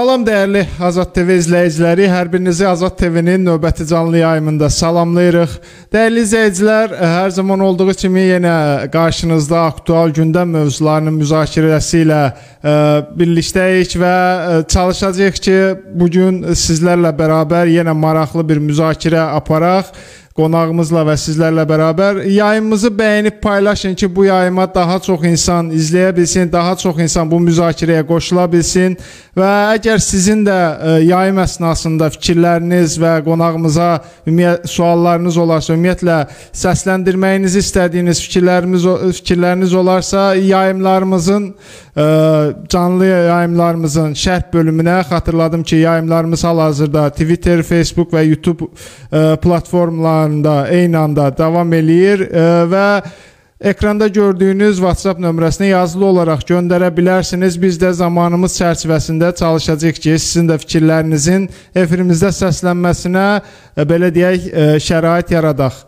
Salam dəyərli Azad TV izləyiciləri, hər birinizi Azad TV-nin növbəti canlı yayımında salamlayırıq. Dəyərli izləyicilər, hər zaman olduğu kimi yenə qarşınızda aktual gündəm mövzularının müzakirəsi ilə ə, e, birlikdəyik və ə, e, çalışacağıq ki, bu gün sizlərlə bərabər yenə maraqlı bir müzakirə aparaq qonağımızla və sizlərlə bərabər yayımımızı bəyənib paylaşın ki, bu yayıma daha çox insan izləyə bilsin, daha çox insan bu müzakirəyə qoşula bilsin və əgər sizin də e, yayım əsnasında fikirləriniz və qonağımıza ümumiyyət suallarınız olarsa, ümumiyyətlə səsləndirməyinizi istədiyiniz fikirlərimiz fikirləriniz olarsa, yayımlarımızın e, canlı yayımlarımızın şərh bölümünə xatırladım ki, yayımlarımız hal-hazırda Twitter, Facebook və YouTube e, platformalarında anda eyni anda davam eləyir e, və Ekranda gördüyünüz WhatsApp nömrəsinə yazılı olaraq göndərə bilərsiniz. Biz də zamanımız çərçivəsində çalışacağıq ki, sizin də fikirlərinizin efirimizdə səslənməsinə e, belə deyək, e, şərait yaradaq.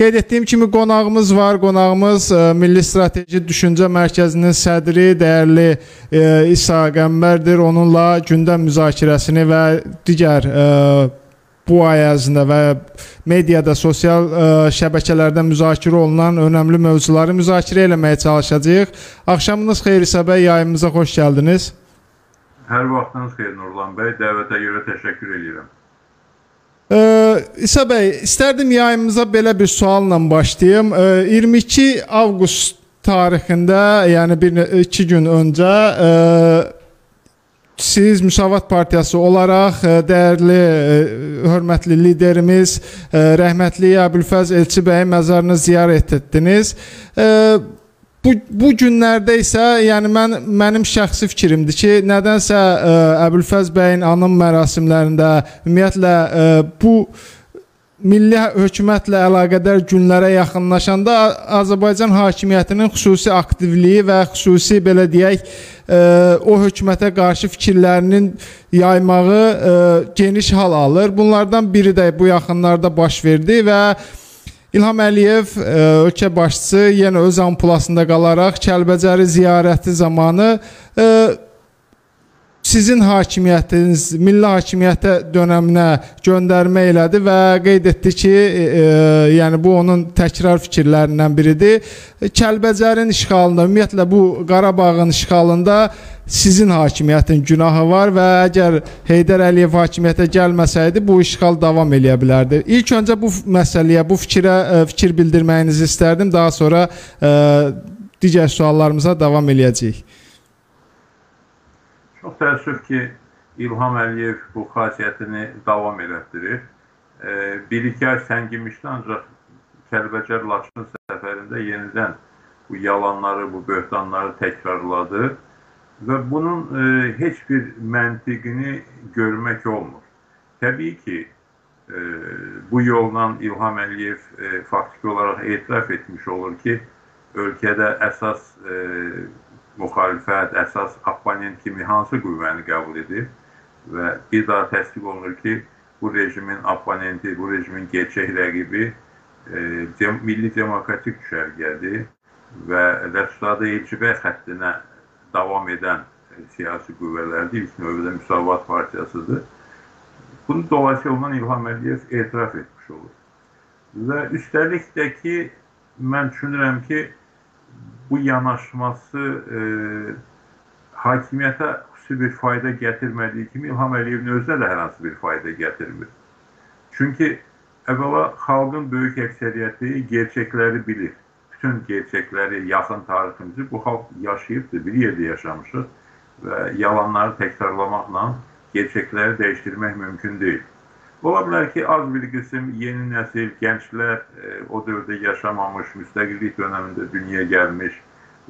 Qeyd etdiyim kimi qonağımız var. Qonağımız Milli Strateji Düşüncə Mərkəzinin sədri, dəyərli İsa Qəmbərdir. Onunla gündəm müzakirəsini və digər bu ay ərzində və mediada, sosial ə, e, şəbəkələrdə müzakirə olunan önəmli mövzuları müzakirə eləməyə çalışacağıq. Axşamınız xeyir İsa bəy, yayımımıza xoş gəldiniz. Hər vaxtınız xeyir Nurlan bəy, dəvətə görə təşəkkür edirəm. Ə, e, İsa bəy, istərdim yayımımıza belə bir sualla başlayım. Ə, e, 22 avqust tarixində, yəni bir 2 gün öncə ə, Siz Müsavat Partiyası olaraq e, dəyərli, e, hörmətli liderimiz e, rəhmətli Əbülfəz Elçi bəyin məzarını ziyarət etdiniz. Bu bu günlərdə isə, yəni mən mənim şəxsi fikrimdir ki, nədənsə Əbülfəz bəyin anım mərasimlərində ümumiyyətlə bu milli hökumətlə əlaqədar günlərə yaxınlaşanda Azərbaycan hakimiyyətinin xüsusi aktivliyi və xüsusi belə deyək e, o hökumətə qarşı fikirlərinin yaymağı e, geniş hal alır. Bunlardan biri də bu yaxınlarda baş verdi və İlham Əliyev e, ölkə başçısı yenə öz ampulasında qalaraq Kəlbəcəri ziyarəti zamanı sizin hakimiyyətiniz milli hakimiyyətə dönəminə göndərmə elədi və qeyd etdi ki, e, e, yəni bu onun təkrar fikirlərindən biridir. Kəlbəcərin işğalında, ümumiyyətlə bu Qarabağın işğalında sizin hakimiyyətin günahı var və əgər Heydər Əliyev hakimiyyətə gəlməsəydi bu işğal davam eləyə bilərdi. İlk öncə bu məsələyə, bu fikrə e, fikir bildirməyinizi istərdim. Daha sonra ə, e, digər suallarımıza davam eləyəcəyik. Çox təəssüf ki, İlham Əliyev bu xasiyyətini davam elətdirir. E, bir-iki ay səngimişdi, ancaq Kəlbəcər Laçın səfərində yenidən bu yalanları, bu böhtanları təkrarladı və bunun e, heç bir məntiqini görmək olmur. Təbii ki, e, bu yolla İlham Əliyev e, faktiki olaraq etiraf etmiş olur ki, ölkədə əsas e, müxalifət, əsas opponent kimi hansı qüvvəni qəbul edir və bir daha təsdiq olunur ki, bu rejimin opponenti, bu rejimin gerçək rəqibi e, milli demokratik düşərgədir və Rəssadə icbə xəttinə davam edən siyasi qüvvələrdir. İlk növbədə Müsavat Partiyasıdır. Bunu dolayısıyla İlham Əliyev etiraf etmiş olur. Və üstəlik də ki, mən düşünürəm ki, bu yanaşması e, hakimiyyətə xüsusi bir fayda gətirmədiyi kimi İlham Əliyevin özünə də hər hansı bir fayda gətirmir. Çünki əvvəla xalqın böyük əksəriyyəti gerçəkləri bilir. Bütün gerçəkləri, yaxın tariximizi bu xalq yaşayıbdır, bir yerdə yaşamışıq və yalanları təkrarlamaqla gerçəkləri dəyişdirmək mümkün deyil. Ola bilər ki, az bir qism yeni nəsil, gənclər e, o dövrdə yaşamamış, müstəqillik dönəmində dünyaya gəlmiş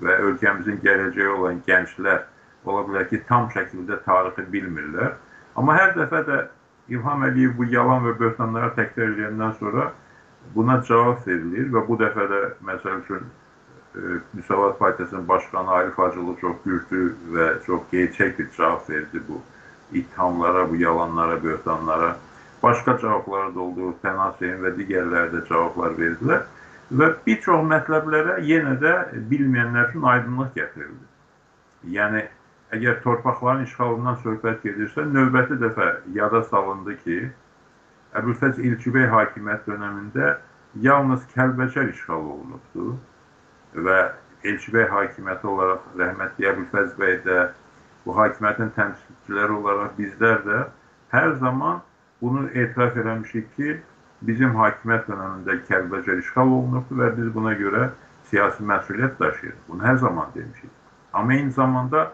və ölkəmizin gələcəyi olan gənclər ola bilər ki, tam şəkildə tarixi bilmirlər. Amma hər dəfə də İlham Əliyev bu yalan və böhtanları təkrar edəndən sonra buna cavab verilir və bu dəfə də məsəl üçün e, Müsavat Partiyasının başqanı Arif Hacılı çox güclü və çox gerçək bir cavab verdi bu ithamlara, bu yalanlara, böhtanlara başqa cavabları da oldu, Tənaseyin və digərləri də cavablar verdilər. Və bir çox mətləblərə yenə də bilməyənlər üçün aydınlıq gətirildi. Yəni, əgər torpaqların işğalından söhbət gedirsə, növbəti dəfə yada salındı ki, Əbülfəz İlkibey hakimiyyət dönəmində yalnız Kəlbəcər işğal olunubdu və Elçibey hakimiyyəti olaraq rəhmətli Əbülfəz bəy də bu hakimiyyətin təmsilçiləri olaraq bizlər də hər zaman bunu etiraf eləmişik ki, bizim hakimiyyət dönəmində Kəlbəcər işğal olunubdu və biz buna görə siyasi məsuliyyət daşıyırıq. Bunu hər zaman demişik. Amma eyni zamanda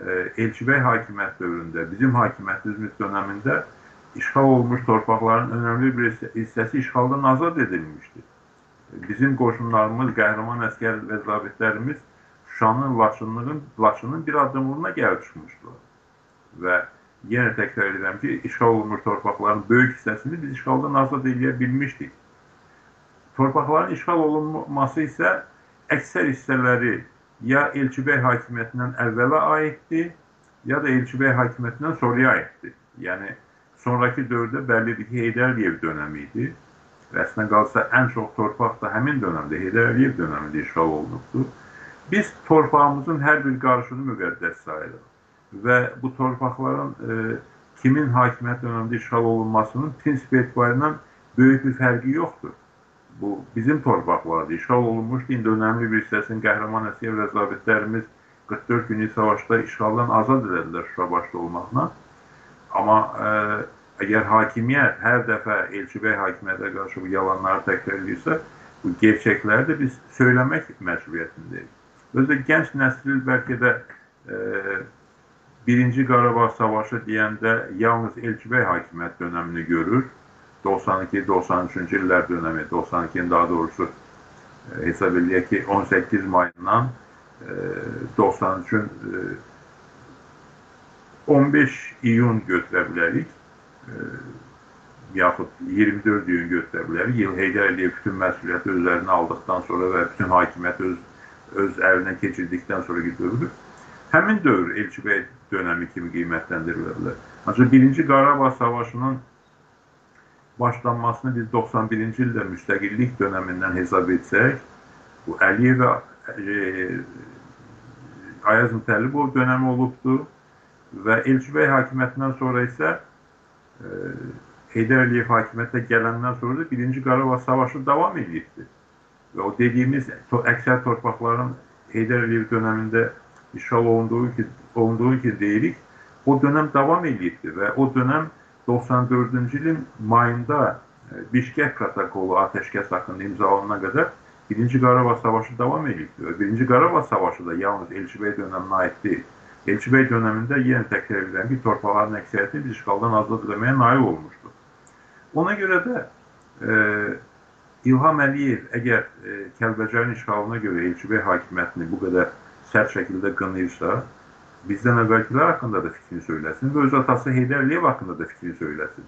e, Elçibey hakimiyyət dövründə, bizim hakimiyyətimiz dönəmində işğal olmuş torpaqların önəmli bir hissəsi işğaldan azad edilmişdir. Bizim qoşunlarımız, qəhrəman əskər və zabitlərimiz Şuşanın, Laçınlığın, Laçının bir addımlığına gəlib çıxmışdılar. Və yenə təkrar edirəm ki, işğal olunmuş torpaqların böyük hissəsini biz işğaldan azad edə bilmişdik. Torpaqların işğal olunması isə əksər hissələri ya Elçibey hakimiyyətindən əvvələ aiddir, ya da Elçibey hakimiyyətindən sonraya aiddir. Yəni, sonraki dövrdə bəllidir ki, Heydər Əliyev dönəmi idi. Və əslində qalsa ən çox torpaq da həmin dönəmdə, Heydər Əliyev dönəmində işğal olunubdur. Biz torpağımızın hər bir qarışını müqəddəs sayırıq və bu torpaqların e, kimin hakimiyyət dövründə işğal olunmasının prinsip etibarilə böyük bir fərqi yoxdur. Bu bizim torpaqlardır. İşğal olunmuşdu. İndi önəmli bir hissəsini qəhrəman əsgər və zabitlərimiz 44 günlük savaşda işğaldan azad edildilər Şuşa başda olmaqla. Amma e, əgər hakimiyyət hər dəfə Elçibey hakimiyyətə qarşı bu yalanları təkrar edirsə, bu gerçəkləri də biz söyləmək məcburiyyətindəyik. Özdə gənc nəsil bəlkə də e, Birinci Qarabağ savaşı deyəndə yalnız Elçibey hakimiyyət dönəmini görür. 92-93-cü illər dönəmi, 92-nin daha doğrusu e, hesab eləyək ki, 18 mayından e, 93-ün e, 15 iyun götürə bilərik. E, yaxud 24 iyun götürə bilərik. Yıl Heydər Əliyev bütün məsuliyyəti özlərinə aldıqdan sonra və bütün hakimiyyəti öz, öz əlinə keçirdikdən sonra götürülür. Həmin dövr Elçibey dönəmi kimi qiymətləndirilə bilər. Ancaq birinci Qarabağ savaşının başlanmasını biz 91-ci ildə müstəqillik dönəmindən hesab etsək, bu Əliyev və e, Ayaz Mütəllibov dönəmi olubdur və Elçibey hakimiyyətindən sonra isə e, Heydər Əliyev hakimiyyətə gələndən sonra da birinci Qarabağ savaşı davam edibdir. Və o dediyimiz əksər torpaqların Heydər Əliyev dönəmində işğal olunduğu ki, olunduğu ki deyirik, o dönəm davam edirdi və o dönəm 94-cü ilin mayında e, Bişkək protokolu atəşkəs haqqında imzalanana qədər Birinci Qarabağ savaşı davam edirdi və Birinci Qarabağ savaşı da yalnız Elçibey dönəminə aid deyil. Elçibey dönəmində yenə təkrar edirəm ki, torpaqların əksəriyyəti biz işğaldan azad edilməyə nail olmuşdur. Ona görə də e, İlham Əliyev əgər e, Kəlbəcərin işğalına görə Elçibey hakimiyyətini bu qədər sərt şəkildə qınayırsa, bizdən əvvəlkilər haqqında da fikrini söyləsin və öz atası Heydər Əliyev haqqında da fikrini söyləsin.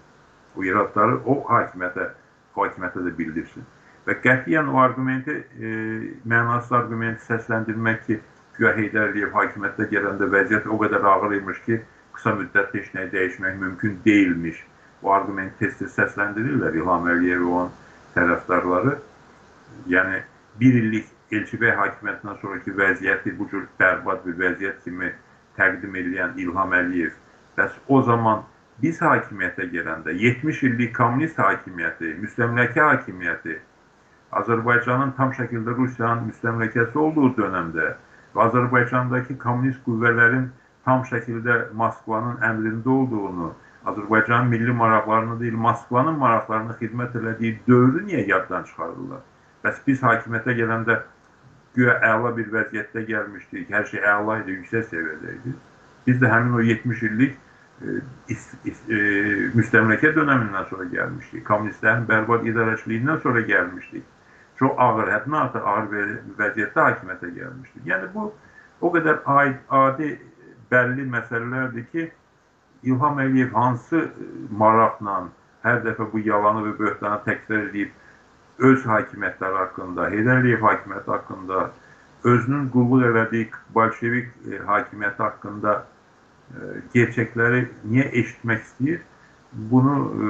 Bu iradları o hakimiyyətə, hakimiyyətə də bildirsin. Və qətiyyən o argumenti, e, mənasız argumenti səsləndirmək ki, güya Heydər Əliyev hakimiyyətə gələndə vəziyyət o qədər ağır imiş ki, qısa müddətdə heç nəyi dəyişmək mümkün deyilmiş. Bu argumenti tez-tez səsləndirirlər İlham Əliyev və onun tərəfdarları. Yəni, bir illik Elçibey hakimiyyətindən sonraki vəziyyəti bu cür bərbad bir vəziyyət kimi təqdim edən İlham Əliyev, bəs o zaman biz hakimiyyətə gələndə 70 illik kommunist hakimiyyəti, müstəmləkə hakimiyyəti, Azərbaycanın tam şəkildə Rusiyanın müstəmləkəsi olduğu dönəmdə və Azərbaycandakı kommunist qüvvələrin tam şəkildə Moskvanın əmrində olduğunu, Azərbaycanın milli maraqlarını deyil, Moskvanın maraqlarına xidmət elədiyi dövrü niyə yaddan çıxarırlar? Bəs biz hakimiyyətə gələndə güya əla bir vəziyyətdə gəlmişdik, hər şey əla idi, yüksək səviyyədə idi. Biz də həmin o 70 illik e, is, is, e, müstəmləkə dönəmindən sonra gəlmişdik. Kommunistlərin bərbad idarəçiliyindən sonra gəlmişdik. Çox ağır, həddindən artıq ağır vəziyyətdə hakimiyyətə gəlmişdik. Yəni bu o qədər aid, adi, bəlli məsələlərdir ki, İlham Əliyev hansı maraqla hər dəfə bu yalanı və böhtanı təkrar edib öz hakimiyyətləri haqqında, Heydər Əliyev hakimiyyəti haqqında, özünün qulluq elədiyi bolşevik e, hakimiyyəti haqqında e, gerçəkləri niyə eşitmək? Bunu e,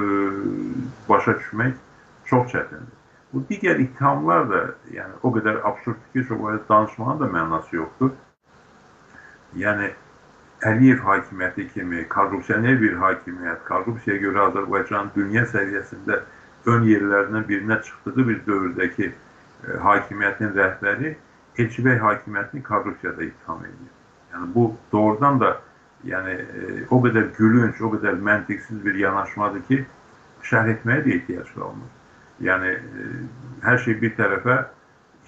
başa düşmək çox çətindir. Bu digər ittihamlar da yəni o qədər absurddur ki, çox danışmağın da mənası yoxdur. Yəni Əliyev hakimiyyəti kimi korrupsioner bir hakimiyyət, korrupsiyaya görə Azərbaycan dünya səviyyəsində ön yerlərindən birinə çıxdığı bir dövrdəki e, hakimiyyətin rəhbəri Elçibəy hakimiyyətini korrupsiyada ittiham edir. Yəni bu doğrudan da yəni e, o qədər gülünç, o qədər məntiqsiz bir yanaşmadır ki, şərh etməyə də ehtiyac qalmır. Yəni e, hər şey bir tərəfə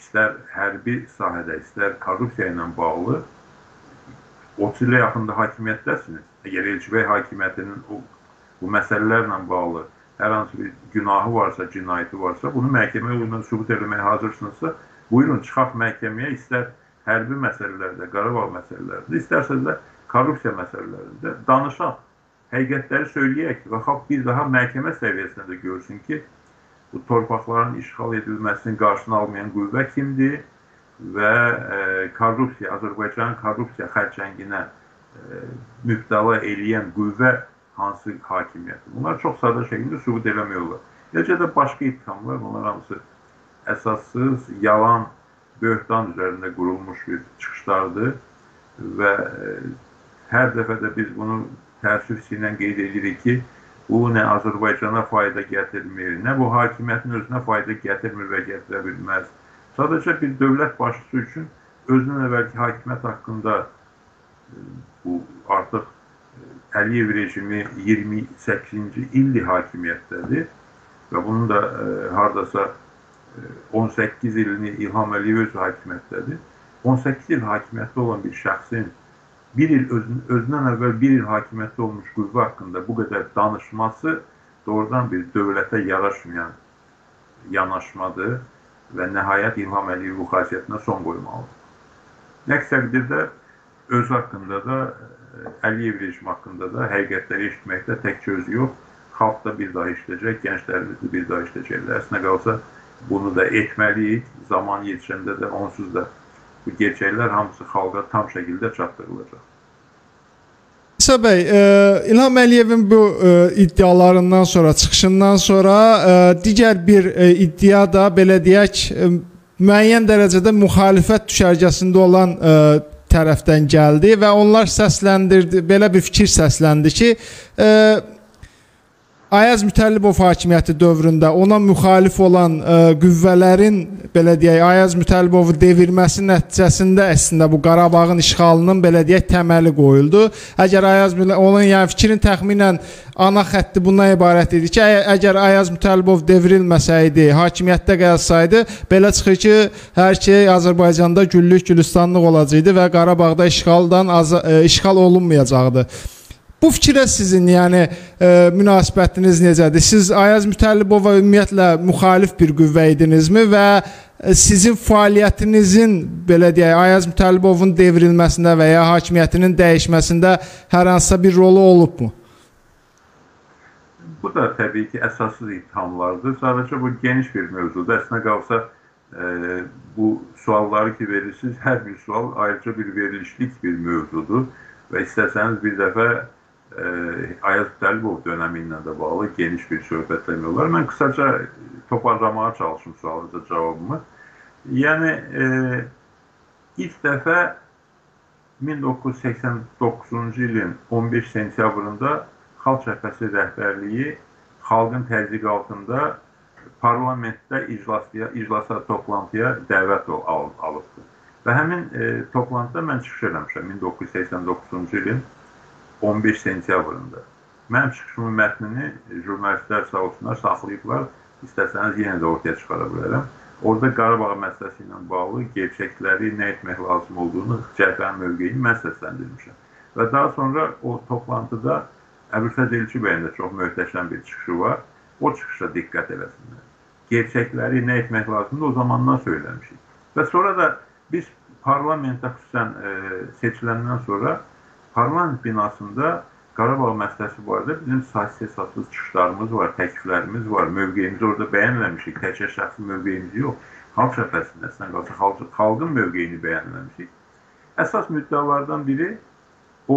istər hərbi sahədə, istər korrupsiya ilə bağlı 30 ilə yaxında hakimiyyətdəsiniz. Əgər Elçibəy hakimiyyətinin o, bu məsələlərlə bağlı hər hansı bir günahı varsa, cinayəti varsa, bunu məhkəmə yolundan sübut etməyə hazırsınızsa, buyurun çıxaq məhkəməyə istər hərbi məsələlərdə, Qarabağ məsələlərində, istərsəz də korrupsiya məsələlərində danışaq, həqiqətləri söyləyək və xalq bir daha məhkəmə səviyyəsində də görsün ki, bu torpaqların işğal edilməsinin qarşısını almayan qüvvə kimdir və e, korrupsiya, Azərbaycanın korrupsiya xərçənginə e, mübtəla eləyən qüvvə hansı hakimiyyətdir. Bunlar çox sadə şəkildə sübut eləmək olar. Eləcə də başqa ittihamlar, bunlar hamısı əsassız, yalan, böhtan üzərində qurulmuş bir çıxışlardır və e, hər dəfə də biz bunu təəssüf ilə qeyd edirik ki, bu nə Azərbaycana fayda gətirmir, nə bu hakimiyyətin özünə fayda gətirmir və gətirə bilməz. Sadəcə bir dövlət başçısı üçün özündən əvvəlki hakimiyyət haqqında e, bu artıq Əliyev rejimi 28-ci ildir hakimiyyətdədir və bunun da e, hardasa e, 18 ilini İlham Əliyev öz hakimiyyətdədir. 18 il hakimiyyətdə olan bir şəxsin bir il özün, özündən əvvəl bir il hakimiyyətdə olmuş qüvvə haqqında bu qədər danışması doğrudan bir dövlətə yaraşmayan yanaşmadır və nəhayət İlham Əliyev bu xasiyyətinə son qoymalıdır. Nəqs təqdirdə öz haqqında da Əliyev rejimi haqqında da həqiqətləri eşitməkdə təkcə özü yox, xalq da bir daha işləyəcək, gənclərimiz də bir daha işləyəcəklər. Əslində qalsa bunu da etməliyik. Zaman yetişəndə də onsuz da bu gerçəklər hamısı xalqa tam şəkildə çatdırılacaq. İsa bəy, e, İlham Əliyevin bu e, iddialarından sonra, çıxışından sonra e, digər bir iddia da belə deyək, müəyyən dərəcədə müxalifət düşərgəsində olan tərəfdən gəldi və onlar səsləndirdi, belə bir fikir səsləndi ki, e, Ayaz Mütəllibov hakimiyyəti dövründə ona müxalif olan ə, e, qüvvələrin belə deyək Ayaz Mütəllibovu devirməsi nəticəsində əslində bu Qarabağın işğalının belə deyək təməli qoyuldu. Əgər Ayaz onun yəni fikrin təxminən ana xətti bundan ibarət idi ki, əgər Ayaz Mütəllibov devrilməsəydi, hakimiyyətdə qalsaydı, belə çıxır ki, hər şey Azərbaycanda güllük gülistanlıq olacaqdı və Qarabağda işğaldan az, ə, e, işğal olunmayacaqdı. Bu fikrə sizin, yəni e, münasibətiniz necədir? Siz Ayaz Mütəllibova ümumiyyətlə müxalif bir qüvvə idinizmi və e, sizin fəaliyyətinizin belə deyək, Ayaz Mütəllibovun devrilməsində və ya hakimiyyətinin dəyişməsində hər hansısa bir rolu olubmu? Bu da təbii ki, əsassız ittihamlardır. Sadəcə bu geniş bir mövzudur. Əslində qalsa e, bu sualları ki verirsiniz, hər bir sual ayrıca bir verilişlik bir mövzudur və istəsəniz bir dəfə Ayaz Dəlbov dönəmi ilə də bağlı geniş bir söhbət demək olar. Mən qısaca toparlamağa çalışım sualınıza cavabımı. Yəni e, ilk dəfə 1989-cu ilin 15 sentyabrında Xalq Cəbhəsi rəhbərliyi xalqın təzyiqi parlamentdə iclasya, iclasa toplantıya dəvət al alıbdır. Və həmin e, toplantıda mən çıxış eləmişəm 1989-cu ilin 15 sentyabrında. Mənim çıxışımın mətnini jurnalistlər sağ olsunlar saxlayıblar. İstəsəniz yenə də ortaya çıxara bilərəm. Orada Qarabağ məsələsi ilə bağlı gerçəkləri nə etmək lazım olduğunu, cəbhənin mövqeyini mən səsləndirmişəm. Və daha sonra o toplantıda Əbülfəz Elçi bəyin də çox möhtəşəm bir çıxışı var. O çıxışa diqqət eləsinlər. Gerçəkləri nə etmək lazımdır o zamandan söyləmişik. Və sonra da biz parlamentdə xüsusən e, seçiləndən sonra parlament binasında Qarabağ məsələsi barədə bizim sahib-hesabsız çıxışlarımız var, təkliflərimiz var, mövqeyimizi orada bəyan eləmişik. Təkcə şəxsi mövqeyimizi yox, xalq cəbhəsində əslən qalsa xalq, xalqın mövqeyini bəyan eləmişik. Əsas müddəalardan biri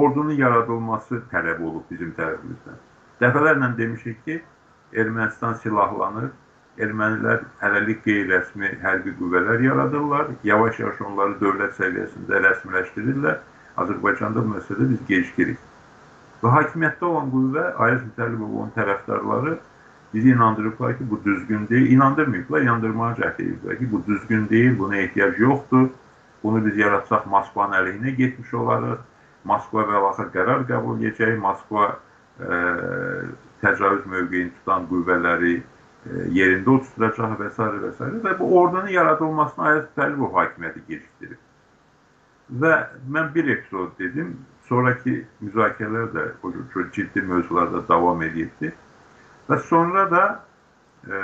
ordunun yaradılması tələb olub bizim tərəfimizdən. Dəfələrlə demişik ki, Ermənistan silahlanır, ermənilər hələlik qeyri-rəsmi hərbi qüvvələr yaradırlar, yavaş-yavaş onları dövlət səviyyəsində rəsmiləşdirirlər Azərbaycanda bu məsələdə biz gecikirik. Və hakimiyyətdə olan qüvvə, Ayaz Mütəllibovun tərəfdarları bizi inandırıblar ki, bu düzgün deyil. İnandırmayıblar, inandırmağa cəhd ediblər ki, bu düzgün deyil, buna ehtiyac yoxdur. Bunu biz yaratsaq Moskvanın əleyhinə getmiş olarıq. Moskva və axır qərar qəbul edəcək. Moskva ə, e, təcavüz mövqeyini tutan qüvvələri ə, e, yerində oturacaq və s. və s. və bu ordunun yaradılmasına Ayaz Mütəllibov hakimiyyəti gecikdirib. Və mən bir epizod dedim, sonraki müzakirələr də o cür ciddi mövzularda davam edirdi. Və sonra da e,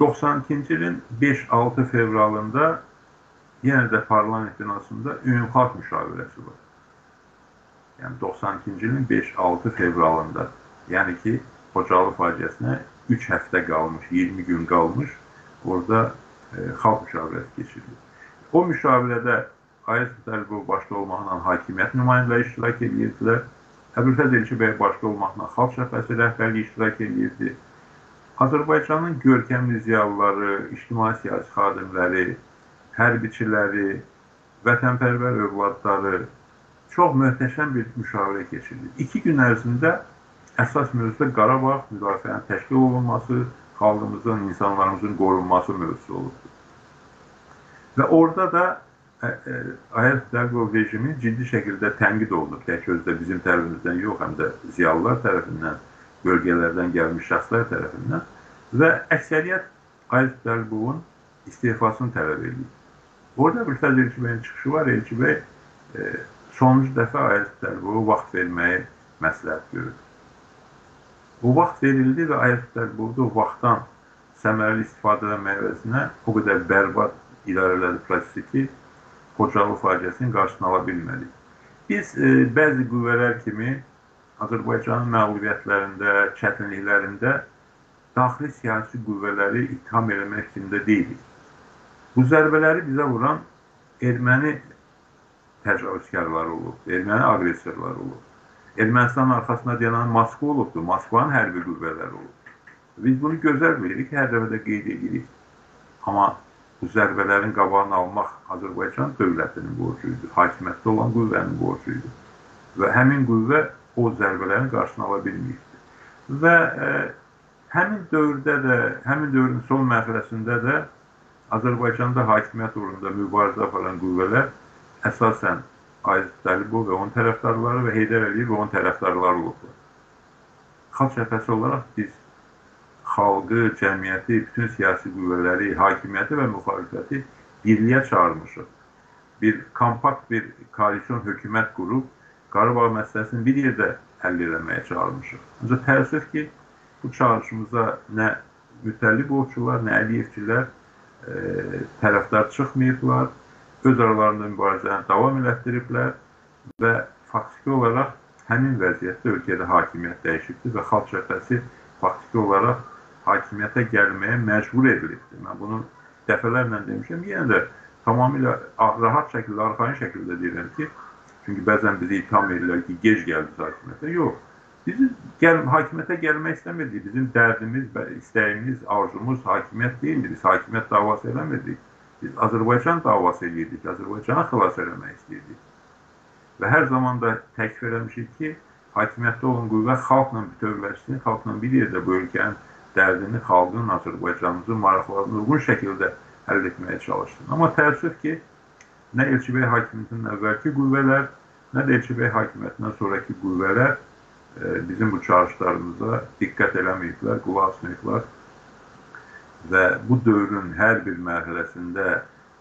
92-ci ilin 5-6 fevralında yenə də parlament binasında ümumxalq müşavirəsi var. Yəni 92-ci ilin 5-6 fevralında, yəni ki, Xocalı faciəsinə 3 həftə qalmış, 20 gün qalmış, orada e, xalq müşavirəsi keçirilir. O müşavirədə Ayət Mütəllibov başda olmaqla hakimiyyət nümayəndələri iştirak edirdilər. Əbülfəz Elçibəy başda olmaqla xalq şəfəsi rəhbərliyi iştirak edirdi. Azərbaycanın görkəmli ziyalıları, ictimai siyasi xadimləri, hərbiçiləri, vətənpərvər övladları çox möhtəşəm bir müşavirə keçirdi. İki gün ərzində əsas mövzuda Qarabağ müdafiənin təşkil olunması, xalqımızın, insanlarımızın qorunması mövzusu olubdur. Və orada da Ayət Dərqov rejimi ciddi şəkildə tənqid olunub. Tək özdə bizim tərəfimizdən yox, həm də ziyalılar tərəfindən, bölgələrdən gəlmiş şəxslər tərəfindən və əksəriyyət Ayət Dərqovun istefasını tələb edir. Orada bir Fəz Elçi bəyin çıxışı var. Elçi bəy e, sonuncu dəfə Ayət Dərqova vaxt verməyi məsləhət görür. Bu vaxt verildi və Ayət Dərqovda o vaxtdan səmərəli istifadə etmək əvəzinə o qədər bərbad idarələri prosesi ki, Xocalı faciəsinin qarşısını ala bilmədik. Biz e, bəzi qüvvələr kimi Azərbaycanın məğlubiyyətlərində, çətinliklərində daxili siyasi qüvvələri ittiham eləmək fikrində deyilik. Bu zərbələri bizə vuran erməni təcavüzkarları olub, erməni aqressorları olub. Ermənistanın arxasında dayanan Moskva olubdur, Moskvanın hərbi qüvvələri olub. Biz bunu gözəl bilirik, hər dəfə də qeyd edirik. Amma bu zərbələrin qabağını almaq Azərbaycan dövlətinin borcu idi, hakimiyyətdə olan qüvvənin borcu idi. Və həmin qüvvə o zərbələrin qarşısını ala bilməyibdir. Və ə, e, həmin dövrdə də, həmin dövrün son mərhələsində də Azərbaycanda hakimiyyət uğrunda mübarizə aparan qüvvələr əsasən Aziz Dəlibov və onun tərəfdarları və Heydər Əliyev və onun tərəfdarları olublar. Xalq cəbhəsi olaraq biz xalqı, cəmiyyəti, bütün siyasi qüvvələri, hakimiyyəti və müxalifəti birliyə çağırmışıq. Bir kompakt bir koalisyon hökumət qurub Qarabağ məsələsini bir yerdə həll etməyə çağırmışıq. Ancaq təəssüf ki, bu çağırışımıza nə mütəllibovçular, nə Əliyevçilər e, tərəfdar çıxmayıblar, öz aralarında mübarizəni davam elətdiriblər və faktiki olaraq həmin vəziyyətdə ölkədə hakimiyyət dəyişibdir və xalq cəbhəsi faktiki olaraq hakimiyyətə gəlməyə məcbur edilibdir. Mən bunu dəfələrlə demişəm. Yenə də tamamilə rahat şəkildə, arxain şəkildə deyirəm ki, çünki bəzən bizi itham edirlər ki, gec gəldiniz hakimiyyətə. Yox. Bizim gəl hakimiyyətə gəlmək istəmirdik. Bizim dərdimiz, istəyimiz, arzumuz hakimiyyət deyildi. Biz hakimiyyət davası eləmirdik. Biz Azərbaycan davası edirdik. Azərbaycanı xilas eləmək istəyirdik. Və hər zaman da təkfir eləmişik ki, hakimiyyətdə olan qüvvə xalqla bütövləşsin, xalqla bir yerdə bu ölkənin dərdini xalqın, Azərbaycanımızın maraqlarına uyğun şəkildə həll etməyə çalışsın. Amma təəssüf ki, nə Elçibəy hakimiyyətindən əvvəlki qüvvələr, nə də Elçibəy hakimiyyətindən sonraki qüvvələr e, bizim bu çağrışlarımıza diqqət eləməyiblər, qulaq asmayıblar və bu dövrün hər bir mərhələsində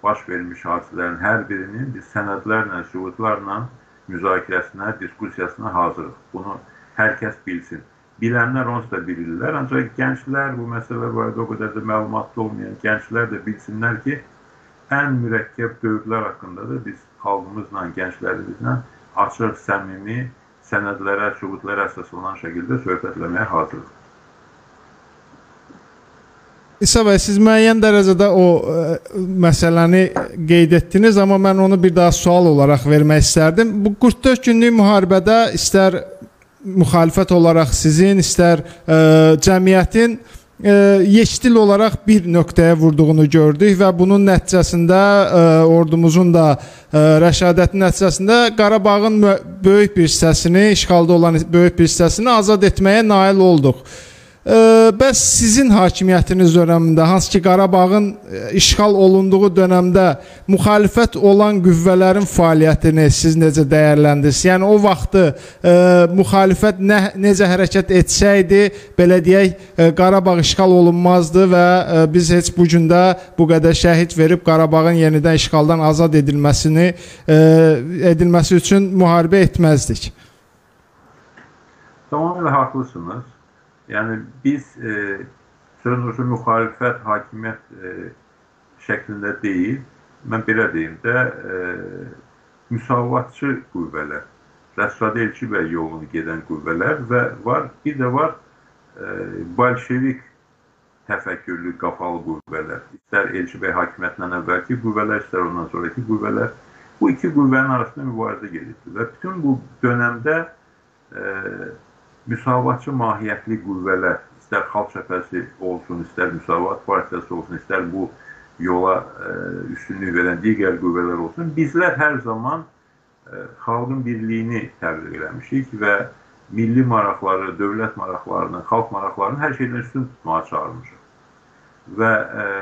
baş vermiş hadisələrin hər birinin biz sənədlərlə, sübutlarla müzakirəsinə, diskusiyasına hazırıq. Bunu hər kəs bilsin bilənlər onsuz da bilirlər. Ancaq gənclər bu məsələ barədə o qədər də məlumatlı olmayan gənclər də bilsinlər ki, ən mürəkkəb dövrlər haqqında da biz xalqımızla, gənclərimizlə açıq, səmimi, sənədlərə, sübutlara əsaslanan şəkildə söhbətləməyə hazırıq. İsa bəy, siz müəyyən dərəcədə o ə, e, məsələni qeyd etdiniz, amma mən onu bir daha sual olaraq vermək istərdim. Bu 44 günlük müharibədə istər müxalifət olaraq sizin, istər ə, e, cəmiyyətin e, yeşdil olaraq bir nöqtəyə vurduğunu gördük və bunun nəticəsində e, ordumuzun da e, rəşadətin nəticəsində Qarabağın böyük bir hissəsini, işğalda olan böyük bir hissəsini azad etməyə nail olduq. Bəs sizin hakimiyyətiniz dövründə, hansı ki Qarabağın e, işğal olunduğu dövrdə müxalifət olan qüvvələrin fəaliyyətini siz necə dəyərləndirirsiniz? Yəni o vaxtı ə, e, müxalifət nə, necə hərəkət etsəydi, belə deyək, ə, e, Qarabağ işğal olunmazdı və ə, biz heç bu gündə bu qədər şəhid verib Qarabağın yenidən işğaldan azad edilməsini ə, edilməsi üçün müharibə etməzdik. Tamamilə haqlısınız. Yəni biz e, sözünüzü müxalifət, hakimiyyət e, şəklində deyil, mən belə deyim də, e, müsavatçı qüvvələr, Rəsad Elçibəy yolunu gedən qüvvələr və var, bir də var e, bolşevik təfəkkürlü qapalı qüvvələr. İstər Elçibəy hakimiyyətindən əvvəlki qüvvələr, istər ondan sonraki qüvvələr. Bu iki qüvvənin arasında mübarizə gedirdi və bütün bu dönəmdə e, müsavatçı mahiyyətli qüvvələr, istər xalq cəbhəsi olsun, istər müsavat partiyası olsun, istər bu yola ə, e, üstünlük verən digər qüvvələr olsun, bizlər hər zaman ə, e, xalqın birliyini təbliğ eləmişik və milli maraqları, dövlət maraqlarını, xalq maraqlarını hər şeydən üstün tutmağa çağırmışıq. Və ə, e,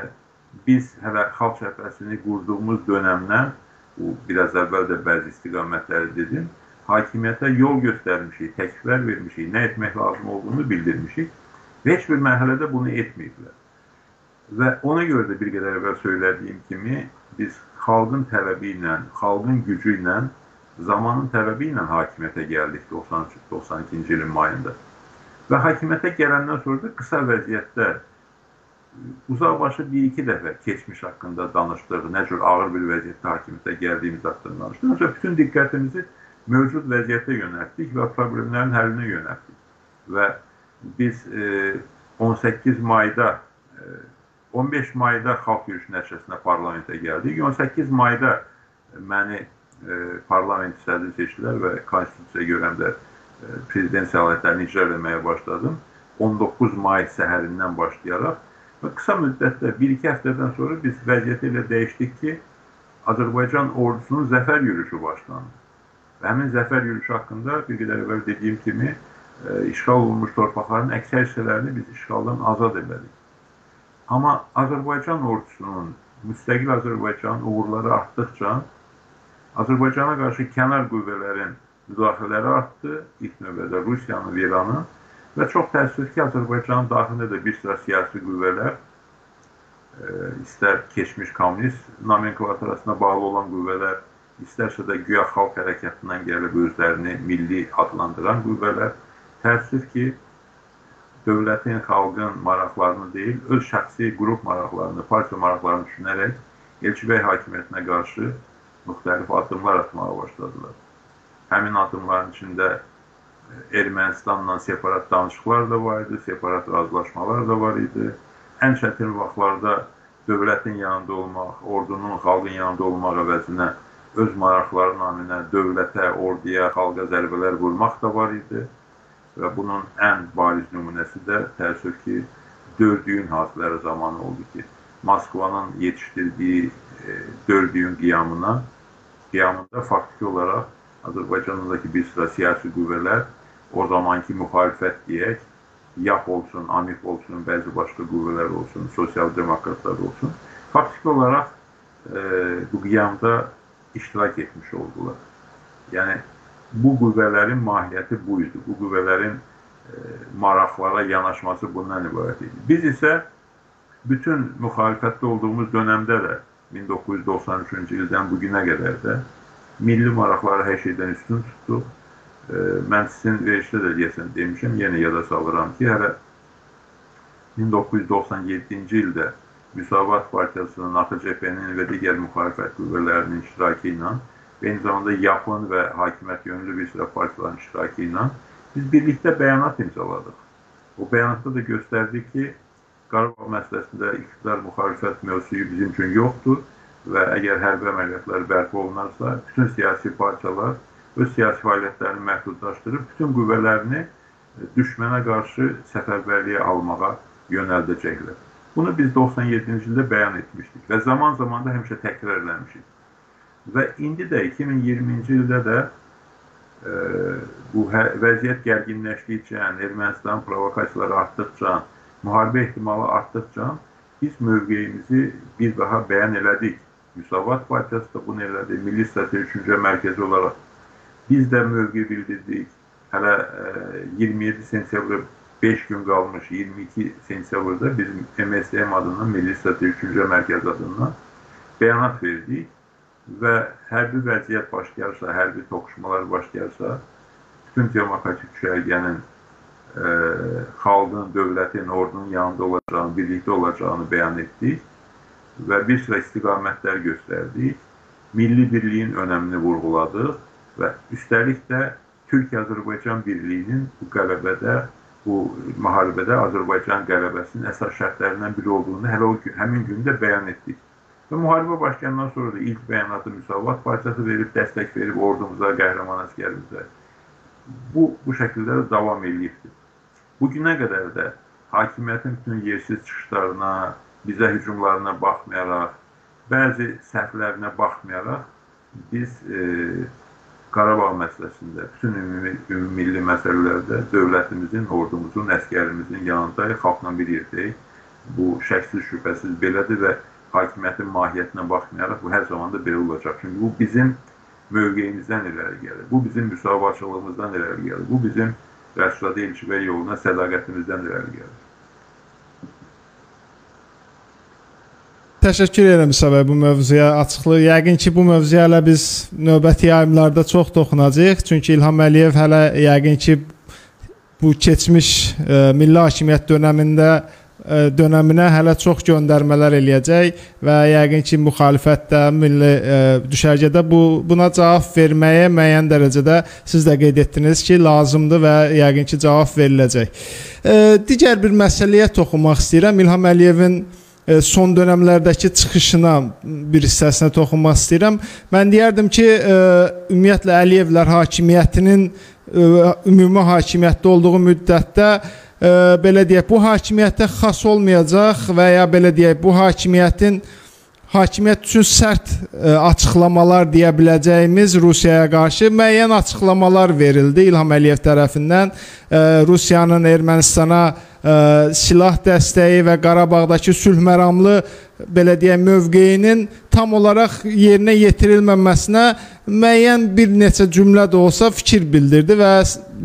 biz hələ xalq cəbhəsini qurduğumuz dönəmdən, bu biraz əvvəl də bəzi istiqamətləri dedim, hakimiyyətə yol göstərmişik, təkliflər vermişik, nə etmək lazım olduğunu bildirmişik və heç bir mərhələdə bunu etməyiblər. Və ona görə də bir qədər əvvəl söylədiyim kimi biz xalqın tələbi ilə, xalqın gücü ilə, zamanın tələbi ilə hakimiyyətə gəldik 92-ci ilin mayında. Və hakimiyyətə gələndən sonra da qısa vəziyyətdə uzaqbaşı bir-iki dəfə keçmiş haqqında danışdıq, nə cür ağır bir vəziyyətdə hakimiyyətə gəldiyimiz haqqında danışdıq. Ancaq bütün diqqətimizi mövcud vəziyyətə yönəltdik və problemlərin həllinə yönəltdik. Və biz e, 18 mayda e, 15 mayda xalq yürüyüşü nəticəsində parlamentə gəldik. 18 mayda məni e, parlament sədri seçdilər və konstitusiyaya görə də e, prezident səlahiyyətlərini icra etməyə başladım. 19 may səhərindən başlayaraq və qısa müddətdə 1-2 həftədən sonra biz vəziyyəti elə dəyişdik ki, Azərbaycan ordusunun zəfər yürüyüşü başlandı. Və həmin zəfər yürüyüşü haqqında bir qədər əvvəl dediyim kimi e, işğal olunmuş torpaqların əksər hissələrini biz işğaldan azad etmədik. Amma Azərbaycan ordusunun, müstəqil Azərbaycan uğurları artdıqca Azərbaycana qarşı kənar qüvvələrin müdaxilələri artdı, ilk növbədə Rusiyanın, İranın və çox təəssüf ki, Azərbaycanın daxilində də bir sıra siyasi qüvvələr, e, istər keçmiş kommunist nomenklaturasına bağlı olan qüvvələr, istərsə də güya xalq hərəkatından gəlib özlərini milli adlandıran qüvvələr təəssüf ki, dövlətin, xalqın maraqlarını deyil, öz şəxsi qrup maraqlarını, partiya maraqlarını düşünərək Elçibəy hakimiyyətinə qarşı müxtəlif addımlar atmağa başladılar. Həmin addımların içində e, Ermənistanla separat danışıqlar da var idi, separat razılaşmalar da var idi. Ən çətin vaxtlarda dövlətin yanında olmaq, ordunun, xalqın yanında olmaq əvəzinə öz maraqları naminə dövlətə, orduya, xalqa zərbələr vurmaq da var idi. Və bunun ən bariz nümunəsi də təəssüf ki, dördüyün hadisələri zamanı oldu ki, Moskvanın yetişdirdiyi e, dördüyün qiyamına, qiyamında faktiki olaraq Azərbaycandakı bir sıra siyasi qüvvələr o zamanki müxalifət deyək, YAP olsun, AMİF olsun, bəzi başqa qüvvələr olsun, sosial demokratlar olsun, faktiki olaraq e, bu qiyamda iştirak etmiş oldular. Yəni bu qüvvələrin mahiyyəti bu idi. Bu qüvvələrin e, maraqlara yanaşması bundan ibarət idi. Biz isə bütün müxalifətdə olduğumuz dönəmdə də 1993-cü ildən bu günə qədər də milli maraqları hər şeydən üstün tutduq. E, mən sizin verişdə də deyəsən demişəm, yenə yada salıram ki, hələ 1997-ci ildə Müsavat Partiyasının, AXCP-nin və digər müxalifət qüvvələrinin iştirakı ilə eyni zamanda yaxın və hakimiyyət yönlü bir sıra partiyaların iştirakı ilə biz birlikdə bəyanat imzaladıq. O bəyanatda da göstərdik ki, Qarabağ məsələsində iqtidar müxalifət mövzuyu bizim üçün yoxdur və əgər hərbi əməliyyatlar bərpa olunarsa, bütün siyasi partiyalar öz siyasi fəaliyyətlərini məhdudlaşdırıb bütün qüvvələrini düşmənə qarşı səfərbərliyə almağa yönəldəcəklər. Bunu biz 97-ci ildə bəyan etmişdik və zaman zaman da həmişə təkrarlamışıq. Və indi də 2020-ci ildə də e, bu hə, vəziyyət gərginləşdikcə, Ermənistan provokasiyaları artdıqca, müharibə ehtimalı artdıqca biz mövqeyimizi bir daha bəyan elədik. Müsavat Partiyası da bunu elədi. Milli Strateji Düşüncə Mərkəzi olaraq biz də mövqe bildirdik. Hələ e, 27 sentyabr 5 gün qalmış 22 sentyabrda biz MSM adından Milli Strateji Düşüncə Mərkəzi adından bəyanat verdik və hərbi vəziyyət başlayarsa, hərbi toqquşmalar başlayarsa, bütün demokratik düşərgənin e, xalqın, dövlətin, ordunun yanında olacağını, birlikdə olacağını bəyan etdik və bir sıra istiqamətlər göstərdik. Milli birliyin önəmini vurğuladıq və üstəlik də Türkiyə-Azərbaycan birliyinin bu qələbədə, bu müharibədə Azərbaycan qələbəsinin əsas şərtlərindən biri olduğunu hələ o gün, həmin gündə bəyan etdik. Və müharibə başlayandan sonra da ilk bəyanatı Müsavat Partiyası verib, dəstək verib ordumuza, qəhrəman əskərimizə. Bu, bu şəkildə də davam edibdir. Bugünə qədər də hakimiyyətin bütün yersiz çıxışlarına, bizə hücumlarına baxmayaraq, bəzi səhvlərinə baxmayaraq, biz e, Qarabağ məsələsində, bütün ümumi, ümumi milli məsələlərdə dövlətimizin, ordumuzun, əskərimizin yanındayıq, xalqla bir yerdəyik. Bu şəksiz şübhəsiz belədir və hakimiyyətin mahiyyətinə baxmayaraq bu hər zaman da belə olacaq. Çünki bu bizim mövqeyimizdən irəli gəlir. Bu bizim müsavatçılığımızdan irəli gəlir. Bu bizim Rəsulada elçivə yoluna sədaqətimizdən irəli gəlir. Təşəkkür edirəm Səbəb bu mövzuya açıqlıq. Yəqin ki, bu mövzuya hələ biz növbəti yayımlarda çox toxunacağıq. Çünki İlham Əliyev hələ yəqin ki, bu keçmiş e, milli hakimiyyət dövründə dönəminə hələ çox göndərmələr eləyəcək və yəqin ki, müxalifət də milli ə, düşərgədə bu buna cavab verməyə müəyyən dərəcədə siz də qeyd etdiniz ki, lazımdır və yəqin ki, cavab veriləcək. Ə, digər bir məsələyə toxunmaq istəyirəm. İlham Əliyevin ə, son dövrlərdəki çıxışına bir hissəsinə toxunmaq istəyirəm. Mən deyərdim ki, ə, ümumiyyətlə Əliyevlər hakimiyyətinin ə, ümumi hakimiyyətdə olduğu müddətdə belə deyək, bu hakimiyyətə xas olmayacaq və ya belə deyək, bu hakimiyyətin hakimiyyət üçün sərt açıqlamalar deyə biləcəyimiz Rusiyaya qarşı müəyyən açıqlamalar verildi İlham Əliyev tərəfindən. Rusiyanın Ermənistana silah dəstəyi və Qarabağdakı sülh məramlı belə deyək mövqeyinin tam olaraq yerinə yetirilməməsinə müəyyən bir neçə cümlə də olsa fikir bildirdi və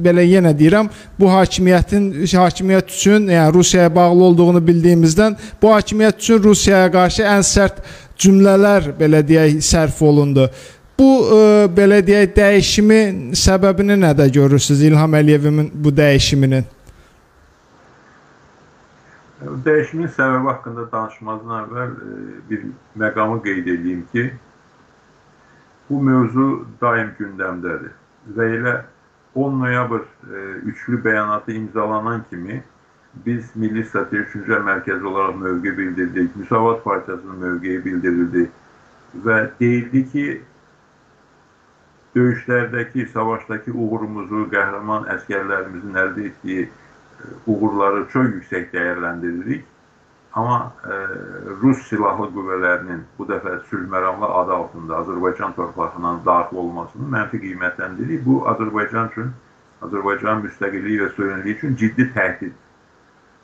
belə yenə deyirəm, bu hakimiyyətin hakimiyyət üçün, yəni Rusiyaya bağlı olduğunu bildiyimizdən bu hakimiyyət üçün Rusiyaya qarşı ən sərt cümlələr belə deyək sərf olundu. Bu ə, belə deyək dəyişimin səbəbini nədə görürsüz İlham Əliyevin bu dəyişiminin? Dəyişimin səbəbi haqqında danışmazdan əvvəl e, bir məqamı qeyd edeyim ki, bu mövzu daim gündəmdədir və elə 10 noyabr e, üçlü bəyanatı imzalanan kimi biz Milli Strateji Düşüncə Mərkəzi olaraq mövqe bildirdik, Müsavat Partiyasının mövqeyi bildirildi və deyildi ki, döyüşlərdəki, savaşdakı uğurumuzu, qəhrəman əskərlərimizin əldə etdiyi uğurları çox yüksək dəyərləndiririk. Amma e, Rus silahlı qüvvələrinin bu dəfə sülhməramlı adı altında Azərbaycan torpağına daxil olmasını mənfi qiymətləndiririk. Bu Azərbaycan üçün, Azərbaycan müstəqilliyi və suverenliyi üçün ciddi təhdid.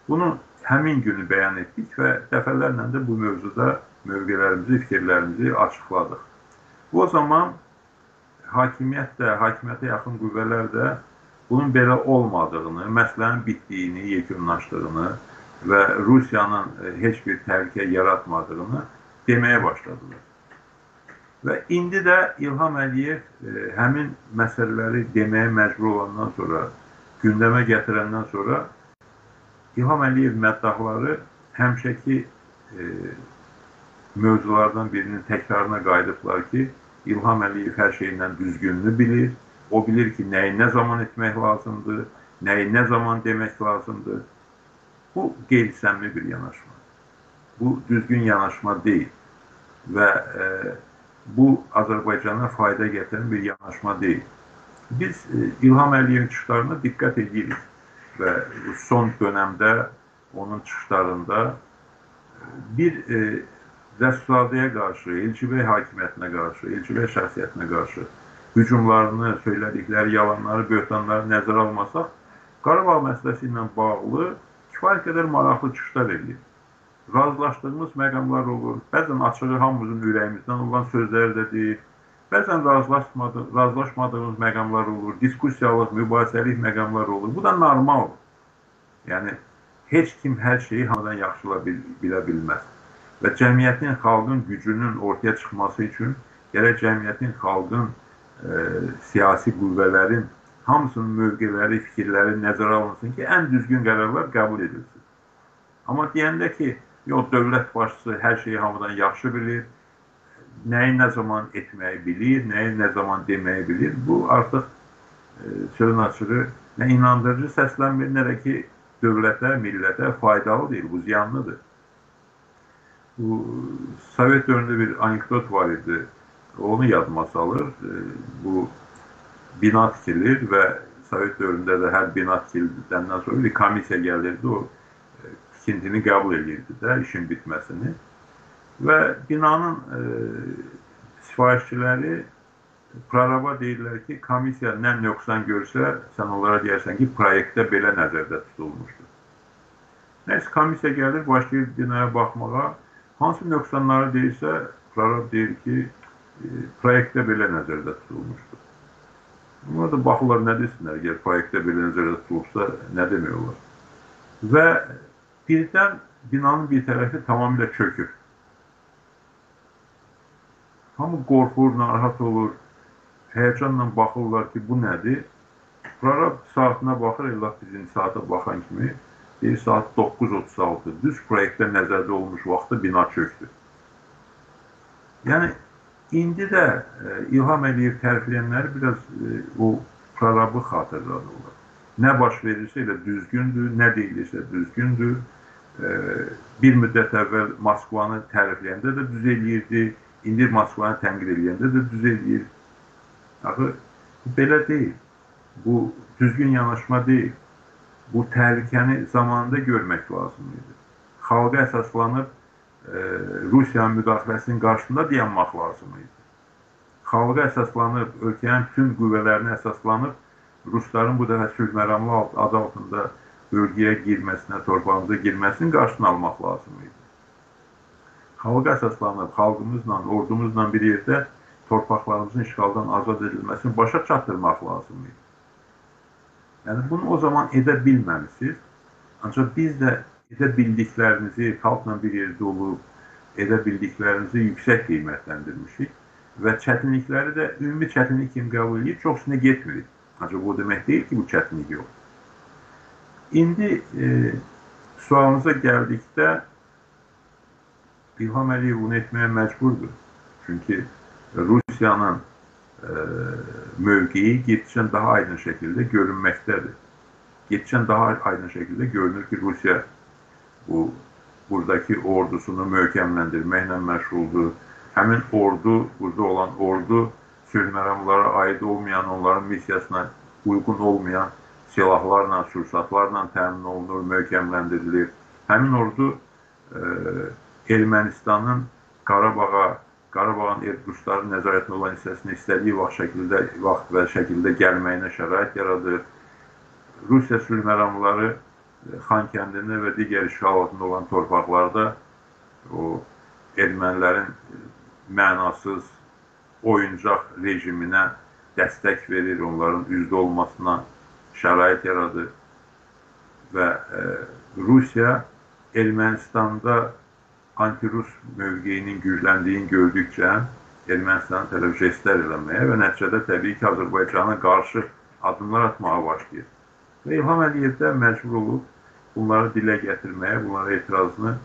Bunu həmin günü bəyan etdik və dəfələrlə də bu mövzuda mövqelərimizi, fikirlərimizi açıqladıq. Bu zaman hakimiyyət də, hakimiyyətə yaxın qüvvələr də bunun belə olmadığını, məsələnin bitdiyini, yekunlaşdığını və Rusiyanın e, heç bir təhlükə yaratmadığını deməyə başladılar. Və indi də İlham Əliyev e, həmin məsələləri deməyə məcbur olandan sonra, gündəmə gətirəndən sonra İlham Əliyev məddahları həmişəki e, mövzulardan birinin təkrarına qayıdıblar ki, İlham Əliyev hər şeyindən düzgününü bilir, O bilir ki, nəyi nə zaman etmək lazımdır, nəyi nə zaman demək lazımdır. Bu qeyri-səmimi bir yanaşma. Bu düzgün yanaşma deyil və e, bu Azərbaycana fayda gətirən bir yanaşma deyil. Biz e, İlham Əliyevin çıxışlarına diqqət edirik və son dönəmdə onun çıxışlarında bir e, Rəssadəyə qarşı, Elçibey hakimiyyətinə qarşı, Elçibey şəxsiyyətinə qarşı hücumlarını, söylədikləri yalanları, böhtanları nəzərə almasaq, Qarabağ məsələsi ilə bağlı kifayət qədər maraqlı çıxışlar edir. Razılaşdığımız məqamlar olur. Bəzən açığı hamımızın ürəyimizdən olan sözlər də deyir. Bəzən razılaşmadığımız, razılaşmadığımız məqamlar olur. Diskussiyalıq, mübahisəlik məqamlar olur. Bu da normaldır. Yəni heç kim hər şeyi hamıdan yaxşıla bil bilə bilməz. Və cəmiyyətin, xalqın gücünün ortaya çıxması üçün gərək cəmiyyətin, xalqın, siyasi qüvvələrin hamısının mövqeləri, fikirləri nəzərə alınsın ki, ən düzgün qərarlar qəbul edilsin. Amma deyəndə ki, yox, dövlət başçısı hər şeyi hamıdan yaxşı bilir, nəyi nə zaman etməyi bilir, nəyi nə zaman deməyi bilir, bu artıq e, sözün açığı nə inandırıcı səslənmir, nə də ki, dövlətə, millətə faydalı deyil, bu ziyanlıdır. Bu Sovet dövründə bir anekdot var idi. Onu yadıma salır. E, bu bina tikilir və Sovet dövründə də hər bina tikildikdən sonra bir komissiya gəlirdi, o e, tikintini qəbul edirdi də, işin bitməsini. Və binanın e, sifarişçiləri proraba deyirlər ki, komissiya nə nöqsan görsə, sən onlara deyərsən ki, proyektdə belə nəzərdə tutulmuşdur. Nəsə komissiya gəlir, başlayır binaya baxmağa. Hansı nöqsanları deyirsə, prorab deyir ki, e, proyektdə belə nəzərdə tutulmuşdur. Bunlar da baxırlar, nə desinlər, əgər proyektdə belə nəzərdə tutulubsa, nə demək olar. Və birdən binanın bir tərəfi tamamilə çökür. Hamı qorxur, narahat olur, həyəcanla baxırlar ki, bu nədir? Prorab saatına baxır, elə bizim saata baxan kimi deyir saat 9.36 düz proyektdə nəzərdə olmuş vaxtda bina çöktü. Yəni indi də e, İlham Əliyev tərifləyənləri biraz e, o prorabı xatırladırlar. Nə baş verirsə elə düzgündür, nə deyilirsə düzgündür. E, bir müddət əvvəl Moskvanı tərifləyəndə də düz eləyirdi, indi Moskvanı tənqid eləyəndə də düz eləyir. Axı belə deyil. Bu düzgün yanaşma deyil. Bu təhlükəni zamanında görmək lazım idi. Xalqa əsaslanıb e, Rusiyanın müdaxiləsinin qarşısında dayanmaq lazım idi. Xalqa əsaslanıb, ölkənin bütün qüvvələrinə əsaslanıb Rusların bu dəfə sülh məramlı adı altında bölgəyə girməsinə, torpağımıza girməsinin qarşısını almaq lazım idi. Xalqa əsaslanıb, xalqımızla, ordumuzla bir yerdə torpaqlarımızın işğaldan azad edilməsini başa çatdırmaq lazım idi. Yəni bunu o zaman edə bilməmisiniz. Ancaq biz də edə bildiklərinizi, xalqla bir yerdə olub, edə bildiklərinizi yüksək qiymətləndirmişik və çətinlikləri də ümumi çətinlik kimi qəbul edib, çox üstünə getmirik. Ancaq bu demək deyil ki, bu çətinlik yox. İndi e, sualınıza gəldikdə İlham Əliyev bunu etməyə məcburdur. Çünki Rusiyanın e, mövqeyi getdikcə daha aydın şəkildə görünməkdədir. Getdikcə daha aydın şəkildə görünür ki, Rusiya bu buradakı ordusunu möhkəmləndirməklə məşğuldur. Həmin ordu, burada olan ordu sülh məramlara aid olmayan, onların missiyasına uyğun olmayan silahlarla, sursatlarla təmin olunur, möhkəmləndirilir. Həmin ordu e, Ermənistanın Qarabağa Qarabağın Rusların nəzarətində olan hissəsini istədiyi vaxt şəkildə, vaxt və şəkildə gəlməyinə şərait yaradır. Rusiya sülh məramları e, Xankəndində və digər işğal altında olan torpaqlarda o ermənilərin mənasız oyuncaq rejiminə dəstək verir, onların üzdə olmasına şərait yaradır və e, Rusiya Ermənistanda anti-Rus mövqeyinin gücləndiyini gördükcə Ermənistanın tərəf jestlər eləməyə və nəticədə təbii ki, Azərbaycana qarşı addımlar atmağa başlayır. Və İlham Əliyev də məcbur olub bunları dilə gətirməyə, bunlara etirazını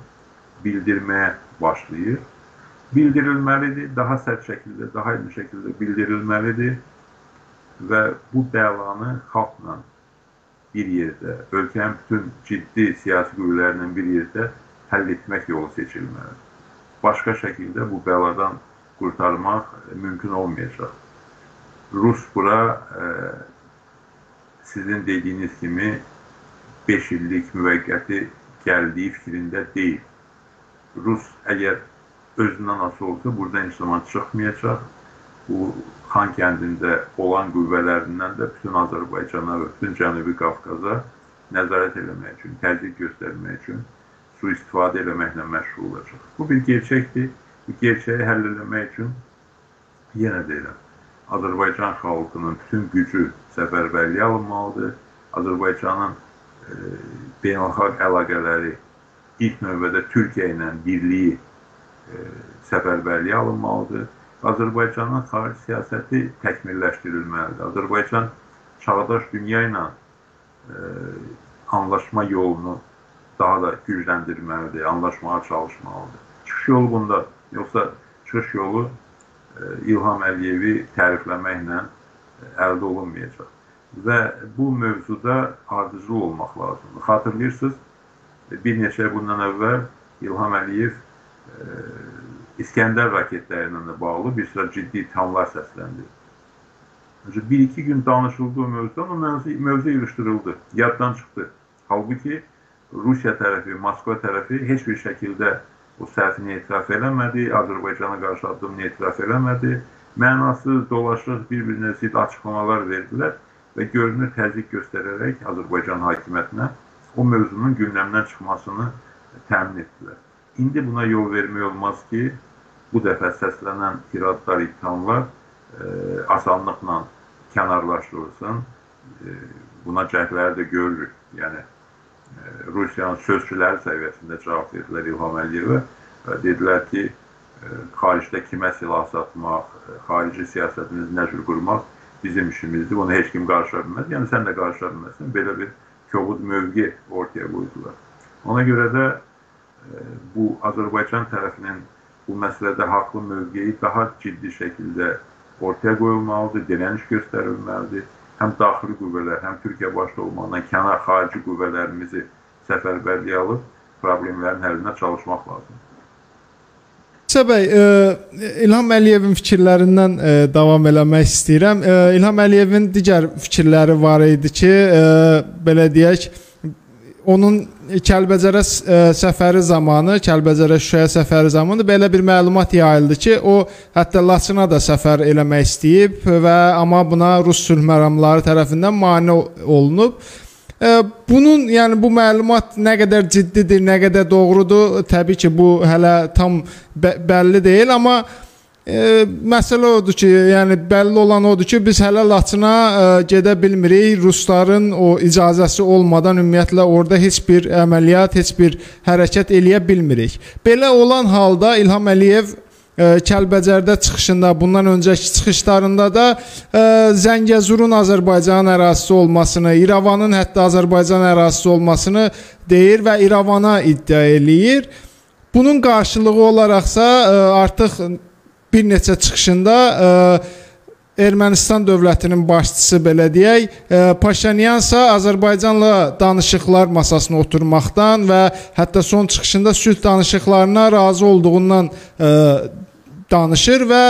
bildirməyə başlayır. Bildirilməlidir, daha sərt şəkildə, daha aydın şəkildə bildirilməlidir və bu bəlanı xalqla bir yerdə, ölkənin bütün ciddi siyasi qüvvələrinin bir yerdə həll etmək yolu seçilməlidir. Başqa şəkildə bu bəladan qurtarmaq mümkün olmayacaq. Rus bura e, sizin dediyiniz kimi 5 illik müvəqqəti gəldiyi fikrində deyil. Rus əgər özündən asılı olsa, burada heç zaman çıxmayacaq. Bu Xan kəndində olan qüvvələrindən də bütün Azərbaycana və bütün Cənubi Qafqaza nəzarət eləmək üçün, təzyiq göstərmək üçün sui-istifadə eləməklə məşğul olacaq. Bu bir gerçəkdir. Bu gerçəyi həll eləmək üçün yenə deyirəm, Azərbaycan xalqının bütün gücü səfərbərliyə alınmalıdır. Azərbaycanın beynəlxalq əlaqələri ilk növbədə Türkiyə ilə birliyi e, səfərbərliyə alınmalıdır Azərbaycanın xarici siyasəti təkmilləşdirilməlidir. Azərbaycan çağdaş dünya ilə e, anlaşma yolunu daha da gücləndirməlidir, anlaşmağa çalışmalıdır. Çıxış yolu bunda, yoxsa çıxış yolu e, İlham Əliyevi tərifləməklə əldə olunmayacaq. Və bu mövzuda ardıcıl olmaq lazımdır. Xatırlayırsınız, bir neçə bundan əvvəl İlham Əliyev e, İskəndər raketləri ilə də bağlı bir sıra ciddi ithamlar səsləndi. Bir-iki gün danışıldığı mövzudan o mövzu, mövzu yığışdırıldı, yaddan çıxdı. Halbuki Rusiya tərəfi, Moskva tərəfi heç bir şəkildə o səhvini etiraf eləmədi, Azərbaycana qarşı addımını etiraf eləmədi. Mənasız, dolaşıq, bir-birinə zid açıqlamalar verdilər və görünür təzyiq göstərərək Azərbaycan hakimiyyətinə o mövzunun gündəmdən çıxmasını təmin etdilər. İndi buna yol vermək olmaz ki, bu dəfə səslənən iradlar, ittihamlar e, asanlıqla kənarlaşdırılsın. E, buna cəhdləri də görürük. Yəni e, Rusiyanın sözçüləri səviyyəsində cavab verdilər İlham Əliyevə. Dedilər ki, e, xaricdə kimə silah satmaq, e, xarici siyasətimizi nə cür qurmaq bizim işimizdir. Bunu heç kim qarşıya bilməz. Yəni sən də qarşıya bilməzsən. Belə bir kobud mövqe ortaya qoydular. Ona görə də e, bu Azərbaycan tərəfinin bu məsələdə haqlı mövqeyi daha ciddi şəkildə ortaya qoyulmalıdır, dirəniş göstərilməlidir. Həm daxili qüvvələr, həm Türkiyə başda olmaqla kənar xarici qüvvələrimizi səfərbərliyə alıb problemlərin həllinə çalışmaq lazımdır. İsa bəy, e, İlham Əliyevin fikirlərindən e, davam eləmək istəyirəm. E, İlham Əliyevin digər fikirləri var idi ki, belə deyək, onun Kəlbəcərə səfəri zamanı, Kəlbəcərə Şuşaya səfəri zamanı belə bir məlumat yayıldı ki, o hətta Laçına da səfər eləmək istəyib və amma buna Rus sülh məramları tərəfindən mane olunub. Bunun, yəni bu məlumat nə qədər ciddidir, nə qədər doğrudur, təbii ki, bu hələ tam bəlli deyil, amma E, məsələ odur ki, yəni bəlli olan odur ki, biz hələ Laçına e, gedə bilmirik. Rusların o icazəsi olmadan ümumiyyətlə orada heç bir əməliyyat, heç bir hərəkət eləyə bilmirik. Belə olan halda İlham Əliyev Kəlbəcərdə çıxışında, bundan öncəki çıxışlarında da e, Zəngəzurun Azərbaycan ərazisi olmasını, İrəvanın hətta Azərbaycan ərazisi olmasını deyir və İrəvana iddia eləyir. Bunun qarşılığı olaraqsa e, artıq bir neçə çıxışında e, Ermənistan dövlətinin başçısı belə deyək, Paşinyansa Azərbaycanla danışıqlar masasına oturmaqdan və hətta son çıxışında sülh danışıqlarına razı olduğundan danışır və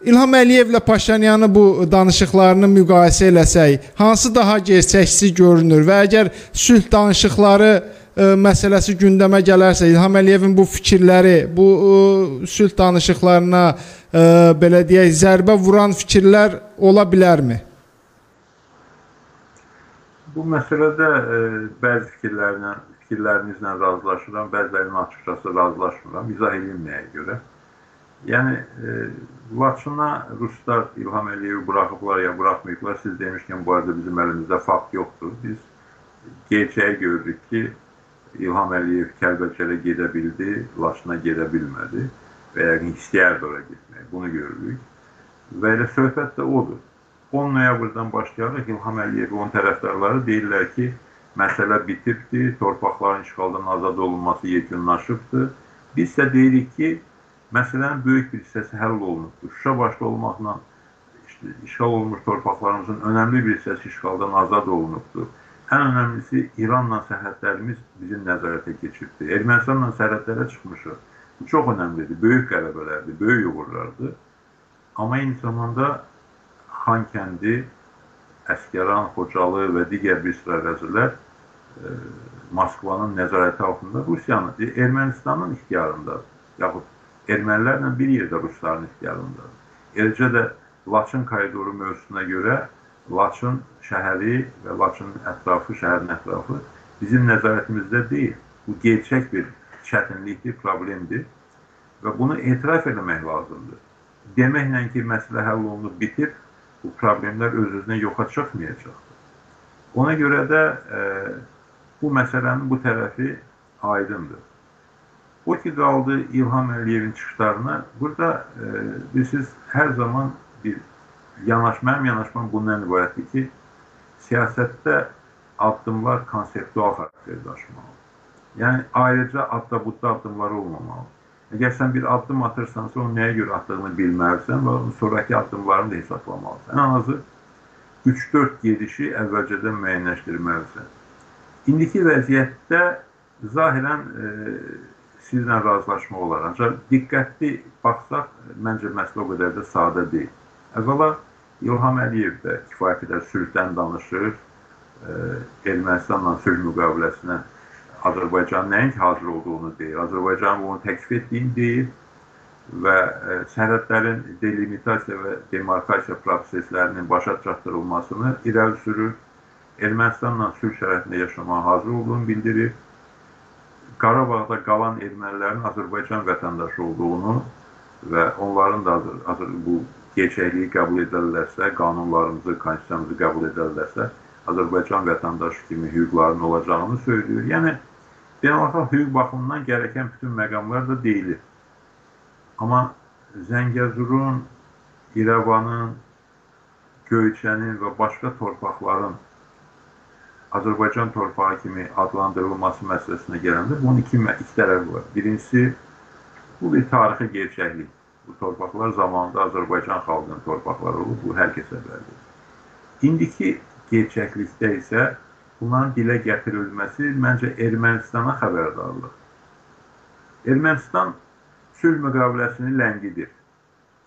İlham Əliyevlə Paşinyanı bu danışıqlarını müqayisə eləsək, hansı daha gerçəkçi görünür və əgər sülh danışıqları ə, məsələsi gündəmə gələrsə, İlham Əliyevin bu fikirləri, bu ə, sülh danışıqlarına ə, belə deyək, zərbə vuran fikirlər ola bilərmi? Bu məsələdə ə, bəzi fikirlərlə, fikirlərinizlə razılaşıram, bəzilərinə açıqcası razılaşmıram, izah edeyim nəyə görə. Yəni e, Laçına ruslar İlham Əliyevi buraxıblar ya buraxmayıblar. Siz demişkən bu arada bizim əlimizdə fakt yoxdur. Biz gerçəyi görürük ki, İlham Əliyev Kəlbəcərə gedə bildi, Laçına gedə bilmədi və yəqin istəyərdi ora getmək. Bunu görürük. Və elə söhbət də odur. 10 noyabrdan başlayaraq İlham Əliyev onun tərəfdarları deyirlər ki, məsələ bitibdir, torpaqların işğaldan azad olunması yekunlaşıbdır. Biz isə deyirik ki, məsələnin böyük bir hissəsi həll olunubdur. Şuşa başda olmaqla işte, işğal olunmuş torpaqlarımızın önəmli bir hissəsi işğaldan azad olunubdur. Ən önəmlisi İranla sərhədlərimiz bizim nəzarətə keçibdir. Ermənistanla sərhədlərə çıxmışıq. Bu çox önəmlidir. Böyük qələbələrdir, böyük uğurlardır. Amma eyni zamanda Xankəndi, Əskəran, Xocalı və digər bir sıra ərazilər e, Moskvanın nəzarəti altında Rusiyanın, Ermənistanın ixtiyarındadır. Yaxud ermənilərlə bir yerdə rusların ixtiyarındadır. Eləcə də Laçın koridoru mövzusuna görə Laçın şəhəri və Laçının ətrafı, şəhərin ətrafı bizim nəzarətimizdə deyil. Bu gerçək bir çətinlikdir, problemdir və bunu etiraf etmək lazımdır. Deməklə ki, məsələ həll olunub bitir, bu problemlər öz-özünə yoxa çıxmayacaqdır. Ona görə də e, bu məsələnin bu tərəfi aydındır. O ki qaldı İlham Əliyevin çıxışlarına, burada e, bilirsiniz, hər zaman bir yanaşma, mənim yanaşmam bundan ibarətdir ki, siyasətdə addımlar konseptual xarakter daşımalıdır. Yəni ayrıca adda budda addımlar olmamalıdır. Əgər sən bir addım atırsansa, onu nəyə görə atdığını bilməlisən və sonraki addımlarını da hesablamalısan. Ən azı 3-4 gedişi əvvəlcədən müəyyənləşdirməlisən. İndiki vəziyyətdə zahirən e, sizlə razılaşma olar. Ancaq diqqətli baxsaq, məncə məsələ o qədər də sadə deyil. Əvvəla İlham Əliyev də kifayət qədər sülhdən danışır, e, Ermənistanla sülh müqaviləsinə Azərbaycan nəinki hazır olduğunu deyir, Azərbaycan bunu təklif etdiyini deyir və e, sərhədlərin delimitasiya və demarkasiya proseslərinin başa çatdırılmasını irəli sürür. Ermənistanla sülh şəraitində yaşamağa hazır olduğunu bildirir. Qarabağda qalan ermənilərin Azərbaycan vətəndaşı olduğunu və onların da Azər, bu gerçəkliyi qəbul edərlərsə, qanunlarımızı, konstitusiyamızı qəbul edərlərsə, Azərbaycan vətəndaşı kimi hüquqlarının olacağını söylüyor. Yəni beynəlxalq hüquq baxımından gerəkən bütün məqamlar da deyilir. Amma Zəngəzurun, İrəvanın, Göyçənin və başqa torpaqların Azərbaycan torpağı kimi adlandırılması məsələsinə gələndə bunun iki, iki tərəfi var. Birincisi, bu bir tarixi gerçəklik. Bu torpaqlar zamanında Azərbaycan xalqının torpaqları olub, bu hər kəsə bəllidir. İndiki gerçəklikdə isə bunların dilə gətirilməsi məncə Ermənistana xəbərdarlıq. Ermənistan sülh müqaviləsini ləngidir.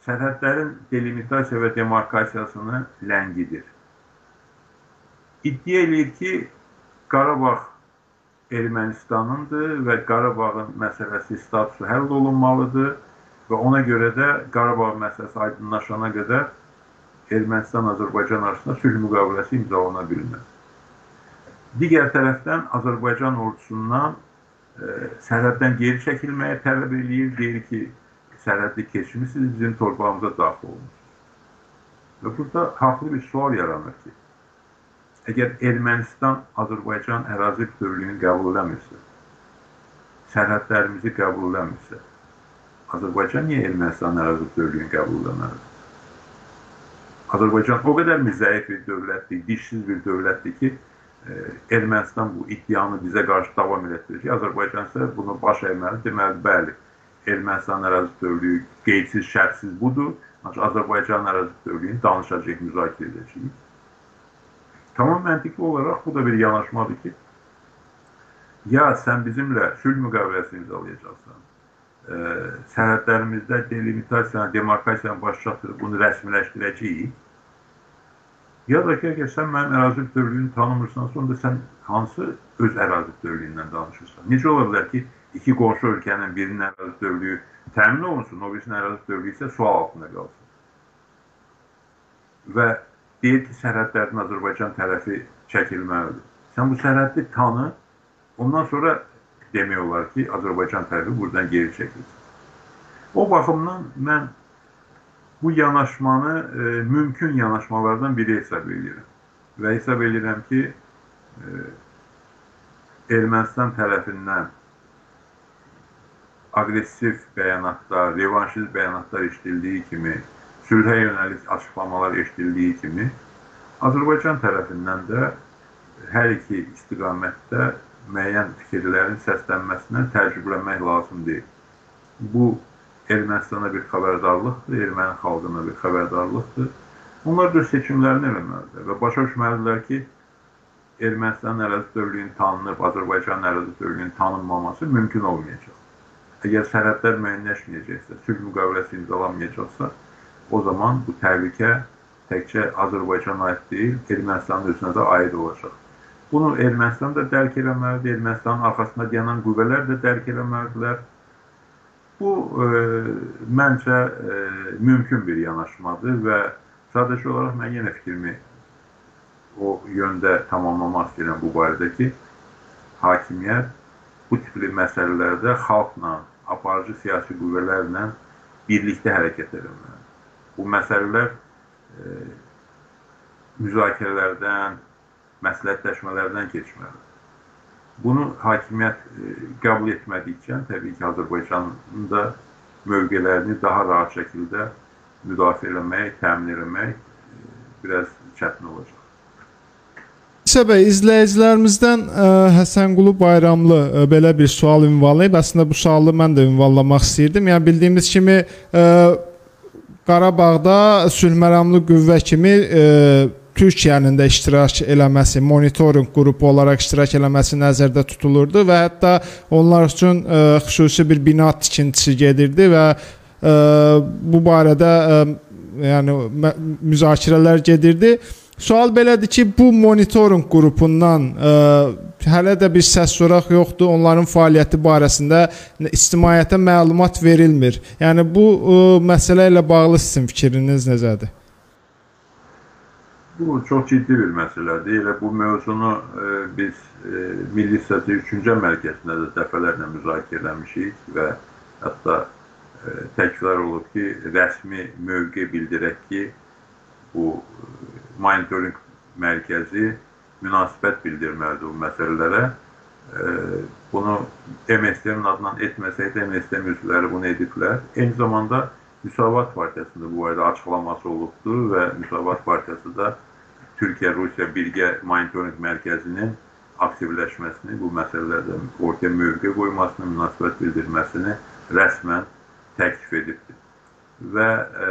Sərhədlərin delimitasiya və demarkasiyasını ləngidir. İddia eləyir ki, Qarabağ Ermənistanındır və Qarabağın məsələsi statusu həll olunmalıdır və ona görə də Qarabağ məsələsi aydınlaşana qədər Ermənistan-Azərbaycan arasında sülh müqaviləsi imzalana bilməz. Digər tərəfdən Azərbaycan ordusundan e, sərhəddən geri çəkilməyə tələb eləyir. Deyir ki, sərhəddə keçmisiniz, bizim torpağımıza daxil olmusunuz. Və burada haqlı bir sual yaranır ki, əgər Ermənistan Azərbaycan ərazi bütövlüyünü qəbul eləmirsə, sərhədlərimizi qəbul eləmirsə, Azərbaycan niyə Ermənistan ərazi bütövlüyünü qəbul eləməlidir? Azərbaycan o qədər zəif bir dövlətdir, dişsiz bir dövlətdir ki, Ermənistan bu iddianı bizə qarşı davam elətdirir ki, Azərbaycan isə bunu baş əyməli, deməli, bəli, Ermənistan ərazi bütövlüyü qeydsiz, şərtsiz budur, ancaq Azərbaycan ərazi bütövlüyünü danışacaq, müzakirə edəcəyik. Tamam məntiqli olaraq bu da bir yanaşmadır ki, ya sən bizimlə sülh müqaviləsini imzalayacaqsan, ə, sərhədlərimizdə delimitasiyanı, demarkasiyanı baş çatdırıb bunu rəsmiləşdirəcəyik, Ya da ki, əgər sən mənim ərazi bütövlüyünü tanımırsansa, onda sən hansı öz ərazi bütövlüyündən danışırsan? Necə ola bilər ki, iki qonşu ölkənin birinin ərazi bütövlüyü təmin olunsun, o birisinin ərazi bütövlüyü isə sual altında qalsın? Və deyir ki, sərhədlərdən Azərbaycan tərəfi çəkilməlidir. Sən bu sərhəddi tanı, ondan sonra demək olar ki, Azərbaycan tərəfi buradan geri çəkilir. O baxımdan mən bu yanaşmanı e, mümkün yanaşmalardan biri hesab edirəm. Və hesab edirəm ki, e, Ermənistan tərəfindən aqressiv bəyanatlar, revanşist bəyanatlar eşidildiyi kimi, sülhə yönəlik açıqlamalar eşidildiyi kimi, Azərbaycan tərəfindən də hər iki istiqamətdə müəyyən fikirlərin səslənməsindən təəccüblənmək lazım deyil. Bu Ermənistana bir xəbərdarlıqdır, erməni xalqına bir xəbərdarlıqdır. Onlar da seçimlərini eləməlidir və başa düşməlidirlər ki, Ermənistanın ərazi bütövlüyünün tanınıb, Azərbaycanın ərazi bütövlüyünün tanınmaması mümkün olmayacaq. Əgər sərhədlər müəyyənləşməyəcəksə, sülh müqaviləsi imzalanmayacaqsa, o zaman bu təhlükə təkcə Azərbaycana aid deyil, Ermənistanın özünə də aid olacaq. Bunu Ermənistan da dərk eləməlidir, Ermənistanın arxasında dayanan qüvvələr də dərk eləməlidirlər. Bu e, məncə e, mümkün bir yanaşmadır və sadəcə olaraq mən yenə fikrimi o yöndə tamamlamaq istəyirəm bu barədə ki, hakimiyyət bu tipli məsələlərdə xalqla, aparıcı siyasi qüvvələrlə birlikdə hərəkət etməlidir. Bu məsələlər e, müzakirələrdən, məsləhətləşmələrdən keçməlidir. Bunu hakimiyyət e, qəbul etmədikcə, təbii ki, Azərbaycanın da mövqələrini daha rahat şəkildə müdafiə eləmək, təmin eləmək e, biraz çətin olacaq. İsa bəy, izləyicilərimizdən ə, e, Həsənqulu Bayramlı ə, belə bir sual ünvanlayıb. Əslində bu sualı mən də ünvanlamaq istəyirdim. Yəni bildiyimiz kimi ə, Qarabağda sülh məramlı qüvvə kimi ə, Türkiyənin də iştirak eləməsi, monitorinq qrupu olaraq iştirak eləməsi nəzərdə tutulurdu və hətta onlar üçün e, xüsusi bir bina tikintisi gedirdi və e, bu barədə e, yəni müzakirələr gedirdi. Sual belədir ki, bu monitorinq qrupundan ə, hələ də bir səs soraq yoxdur. Onların fəaliyyəti barəsində ictimaiyyətə məlumat verilmir. Yəni bu ə, məsələ ilə bağlı sizin fikriniz necədir? Bu çox ciddi bir məsələdir. Elə bu mövzunu e, biz e, Milli Strateji Düşüncə Mərkəzində də dəfələrlə müzakirə etmişik və hətta e, təkrar olub ki, rəsmi mövqe bildirək ki, bu e, monitoring mərkəzi münasibət bildirməlidir bu məsələlərə. Bunu MST-nin adından etməsəydə MST üzvləri bunu ediblər. Eyni zamanda Müsavat Partiyasında bu barədə açıqlaması olubdur və Müsavat Partiyası da Türkiyə-Rusiya birgə monitorinq mərkəzinin aktivləşməsini, bu məsələlərdə ortaya mövqe qoymasını, münasibət bildirməsini rəsmən təklif edibdir. Və e,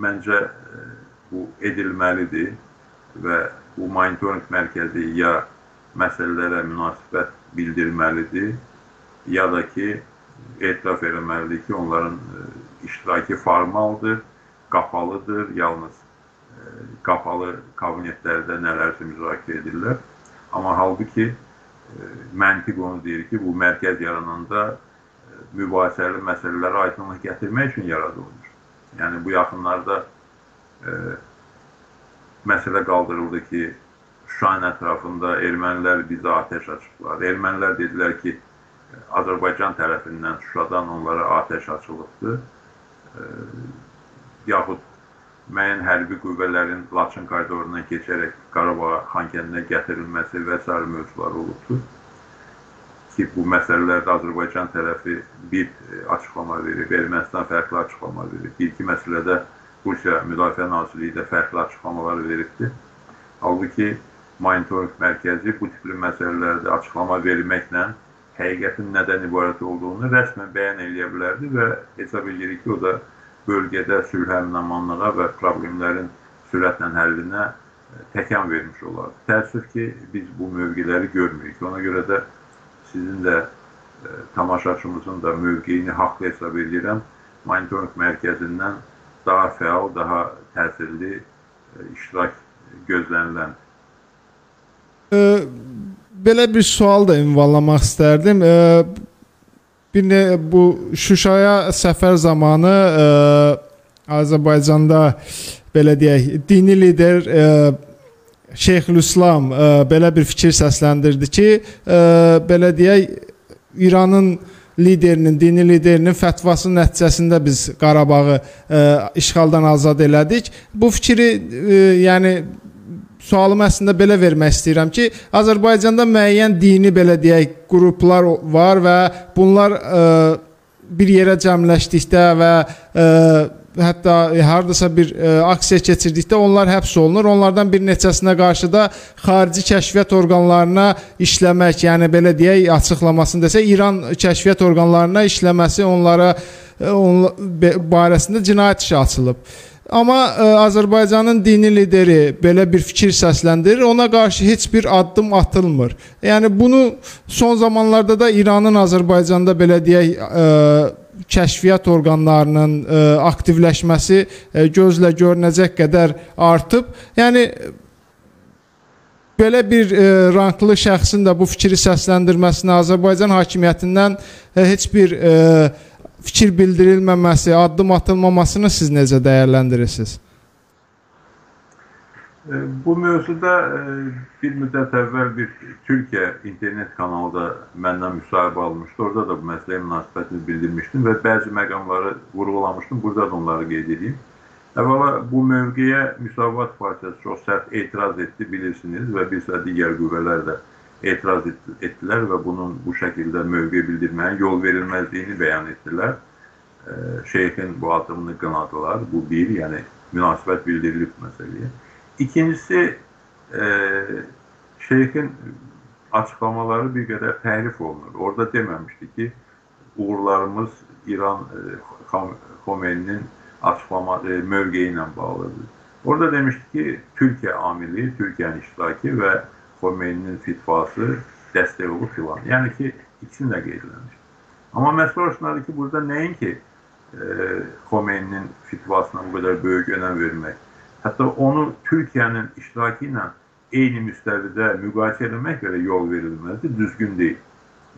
məncə e, bu edilməlidir və bu monitorinq mərkəzi ya məsələlərə münasibət bildirməlidir, ya da ki, etiraf eləməlidir ki, onların e, iştirakı formaldır, qapalıdır, yalnız e, qapalı kabinetlərdə nələrsə müzakirə edirlər. Amma halbuki e, məntiq onu deyir ki, bu mərkəz yarananda mübahisəli məsələlərə aydınlıq gətirmək üçün yaradılmış. Yəni bu yaxınlarda e, məsələ qaldırıldı ki, Şuşanın ətrafında ermənilər bizə atəş açıblar. Ermənilər dedilər ki, Azərbaycan tərəfindən Şuşadan onlara atəş açılıbdır. E, yaxud müəyyən hərbi qüvvələrin Laçın koridorundan keçərək Qarabağa Xankəndinə gətirilməsi və s. mövzular olubdur. Ki, bu məsələlərdə Azərbaycan tərəfi bir e, açıqlama verib, Ermənistan fərqli açıqlama verib. Bir-iki məsələdə Rusiya Müdafiə Nazirliyi də fərqli açıqlamalar veribdir. Halbuki monitoring mərkəzi bu tipli məsələlərdə açıqlama verməklə həqiqətin nədən ibarət olduğunu rəsmən bəyan edə bilərdi və hesab edirik ki, o da bölgədə sülhə, əmin-amanlığa və problemlərin sürətlə həllinə e, təkan vermiş olar. Təəssüf ki, biz bu mövqeləri görmürük. Ona görə də sizin də e, tamaşaçımızın da mövqeyini haqlı hesab edirəm. Monitoring mərkəzindən daha fəal, daha təsirli e, iştirak gözlənilən. E, belə bir sual da ünvanlamaq istərdim. E, bir ne bu Şuşaya səfər zamanı e, Azərbaycanda belə deyək, dini lider e, Şeyxülislam e, belə bir fikir səsləndirdi ki, e, belə deyək, İranın liderinin, dini liderinin fətvası nəticəsində biz Qarabağı e, işğaldan azad elədik. Bu fikri e, yəni sualımı əslində belə vermək istəyirəm ki, Azərbaycanda müəyyən dini belə deyək qruplar var və bunlar ə, e, bir yerə cəmləşdikdə və ə, hətta hardasa bir ə, e, aksiya keçirdikdə onlar həbs olunur. Onlardan bir neçəsinə qarşı da xarici kəşfiyyat orqanlarına işləmək, yəni belə deyək, açıqlamasını desə, İran kəşfiyyat orqanlarına işləməsi onlara ə, on barəsində cinayət işi açılıb. Amma ə, e, Azərbaycanın dini lideri belə bir fikir səsləndirir, ona qarşı heç bir addım atılmır. Yəni bunu son zamanlarda da İranın Azərbaycanda belə deyək ə, e, kəşfiyyat orqanlarının ə, e, aktivləşməsi ə, gözlə görünəcək qədər artıb. Yəni belə bir e, ranklı şəxsin də bu fikri səsləndirməsinə Azərbaycan hakimiyyətindən e, heç bir e, fikir bildirilməməsi, addım atılmamasını siz necə dəyərləndirirsiniz? Bu mövzuda e, bir müddət əvvəl bir Türkiyə internet kanalı da məndən müsahibə almışdı. Orada da bu məsələyə münasibətini bildirmişdim və bəzi məqamları vurğulamışdım. Burada da onları qeyd edeyim. Əvvəla bu mövqeyə Müsavat Partiyası çox sərt etiraz etdi, bilirsiniz və bir sıra digər qüvvələr də etiraz etdilər və bunun bu şəkildə mövqe bildirməyə yol verilməzdiyini bəyan etdilər. Şeyxin bu addımını qınadılar. Bu bir, yəni münasibət bildirilib məsələyə. İkincisi, e, şeyxin açıqlamaları bir qədər təhrif olunur. Orada deməmişdi ki, uğurlarımız İran e, Xomeyninin açıqlama e, mövqeyi bağlıdır. Orada demişdi ki, Türkiyə amili, Türkiyənin iştirakı və Xomeyninin fitvası dəstək olub filan. Yəni ki, ikisini də qeydləmiş. Amma məsələ orasındadır ki, burada nəinki e, Xomeyninin fitvasına bu qədər böyük önəm vermək, Hətta onu Türkiyənin iştirakı ilə eyni müstəvidə müqayisə etmək belə yol verilməzdir, düzgün deyil.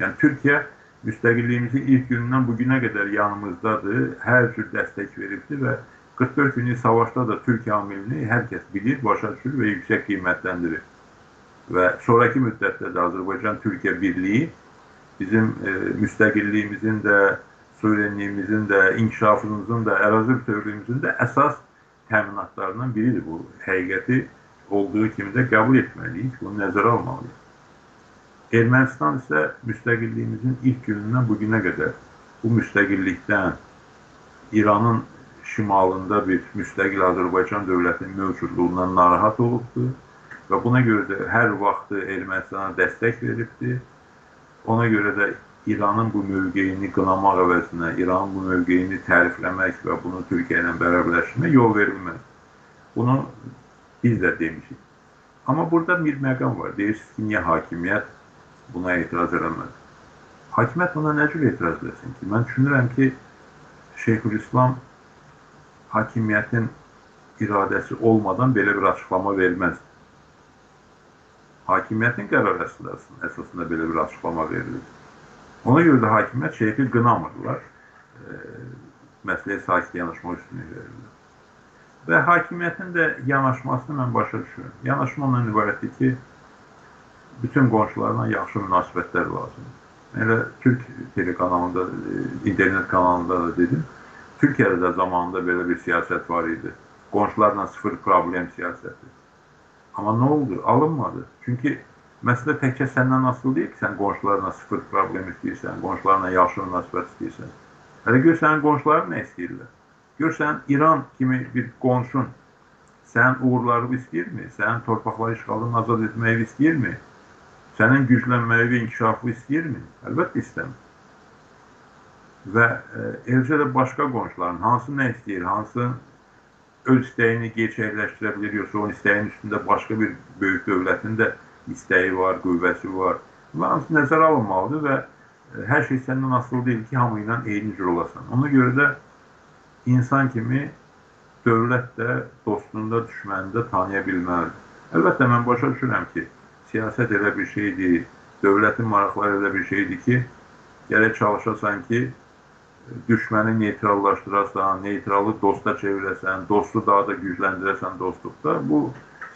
Yəni Türkiyə müstəqilliyimizin ilk günündən bu günə qədər yanımızdadır, hər cür dəstək veribdir və 44 günlük savaşda da Türkiyə amilini hər kəs bilir, başa düşür və yüksək qiymətləndirir. Və sonraki müddətdə də Azərbaycan-Türkiyə birliyi bizim e, müstəqilliyimizin də, suverenliyimizin də, inkişafımızın da, ərazi bütövlüyümüzün də əsas təminatlarından biridir bu. Həqiqəti olduğu kimi də qəbul etməliyik, bunu nəzərə almalıyıq. Ermənistan isə müstəqilliyimizin ilk günündən bu günə qədər bu müstəqillikdən İranın şimalında bir müstəqil Azərbaycan dövlətinin mövcudluğundan narahat olubdur və buna görə də hər vaxtı Ermənistana dəstək veribdir. Ona görə də İranın bu mövqeyini qınamaq əvəzinə, İranın bu mövqeyini tərifləmək və bunu Türkiyə ilə bərabərləşdirmək yol verilməz. Bunu biz də demişik. Amma burada bir məqam var. Deyirsiniz ki, niyə hakimiyyət buna etiraz eləməz? Hakimiyyət buna nə cür etiraz etsin ki? Mən düşünürəm ki, Şeyxülislam hakimiyyətin iradəsi olmadan belə bir açıqlama verməz. Hakimiyyətin qərar əsasında belə bir açıqlama verilir. Ona görə də hakimiyyət şeyxi qınamırlar. E, məsələyə sakit yanaşmaq üstünlük verirlər. Və hakimiyyətin də yanaşmasını mən başa düşürəm. Yanaşma ondan ibarətdir ki, bütün qonşularla yaxşı münasibətlər lazımdır. Elə Türk telekanalında, internet kanalında da dedim. Türkiyədə də zamanında belə bir siyasət var idi. Qonşularla sıfır problem siyasəti. Amma nə oldu? Alınmadı. Çünki Məsələ təkcə səndən asılı deyil ki, sən qonşularla sıfır problem istəyirsən, qonşularla yaxşı münasibət istəyirsən. Hələ gör sənin qonşuların nə istəyirlər? Gör sən İran kimi bir qonşun sənin uğurlarını istəyirmi? Sənin torpaqları işğaldan azad etməyi istəyirmi? Sənin güclənməyi və inkişafı istəyirmi? Əlbəttə istəmir. Və e, eləcə də başqa qonşuların hansı nə istəyir, hansı öz istəyini gerçəkləşdirə bilir, yoxsa onun istəyinin üstündə başqa bir böyük dövlətin də istəyi var, qüvvəsi var. Bunlar hamısı nəzərə alınmalıdır və e, hər şey səndən asılı deyil ki, hamı ilə eyni cür olasan. Ona görə də insan kimi dövlət də dostunu da, düşməni də tanıya bilməlidir. Əlbəttə, mən başa düşürəm ki, siyasət elə bir şeydir, dövlətin maraqları elə bir şeydir ki, gərək çalışasan ki, düşməni neytrallaşdırasan, neytralı dosta çevirəsən, dostu daha da gücləndirəsən dostluqda. Bu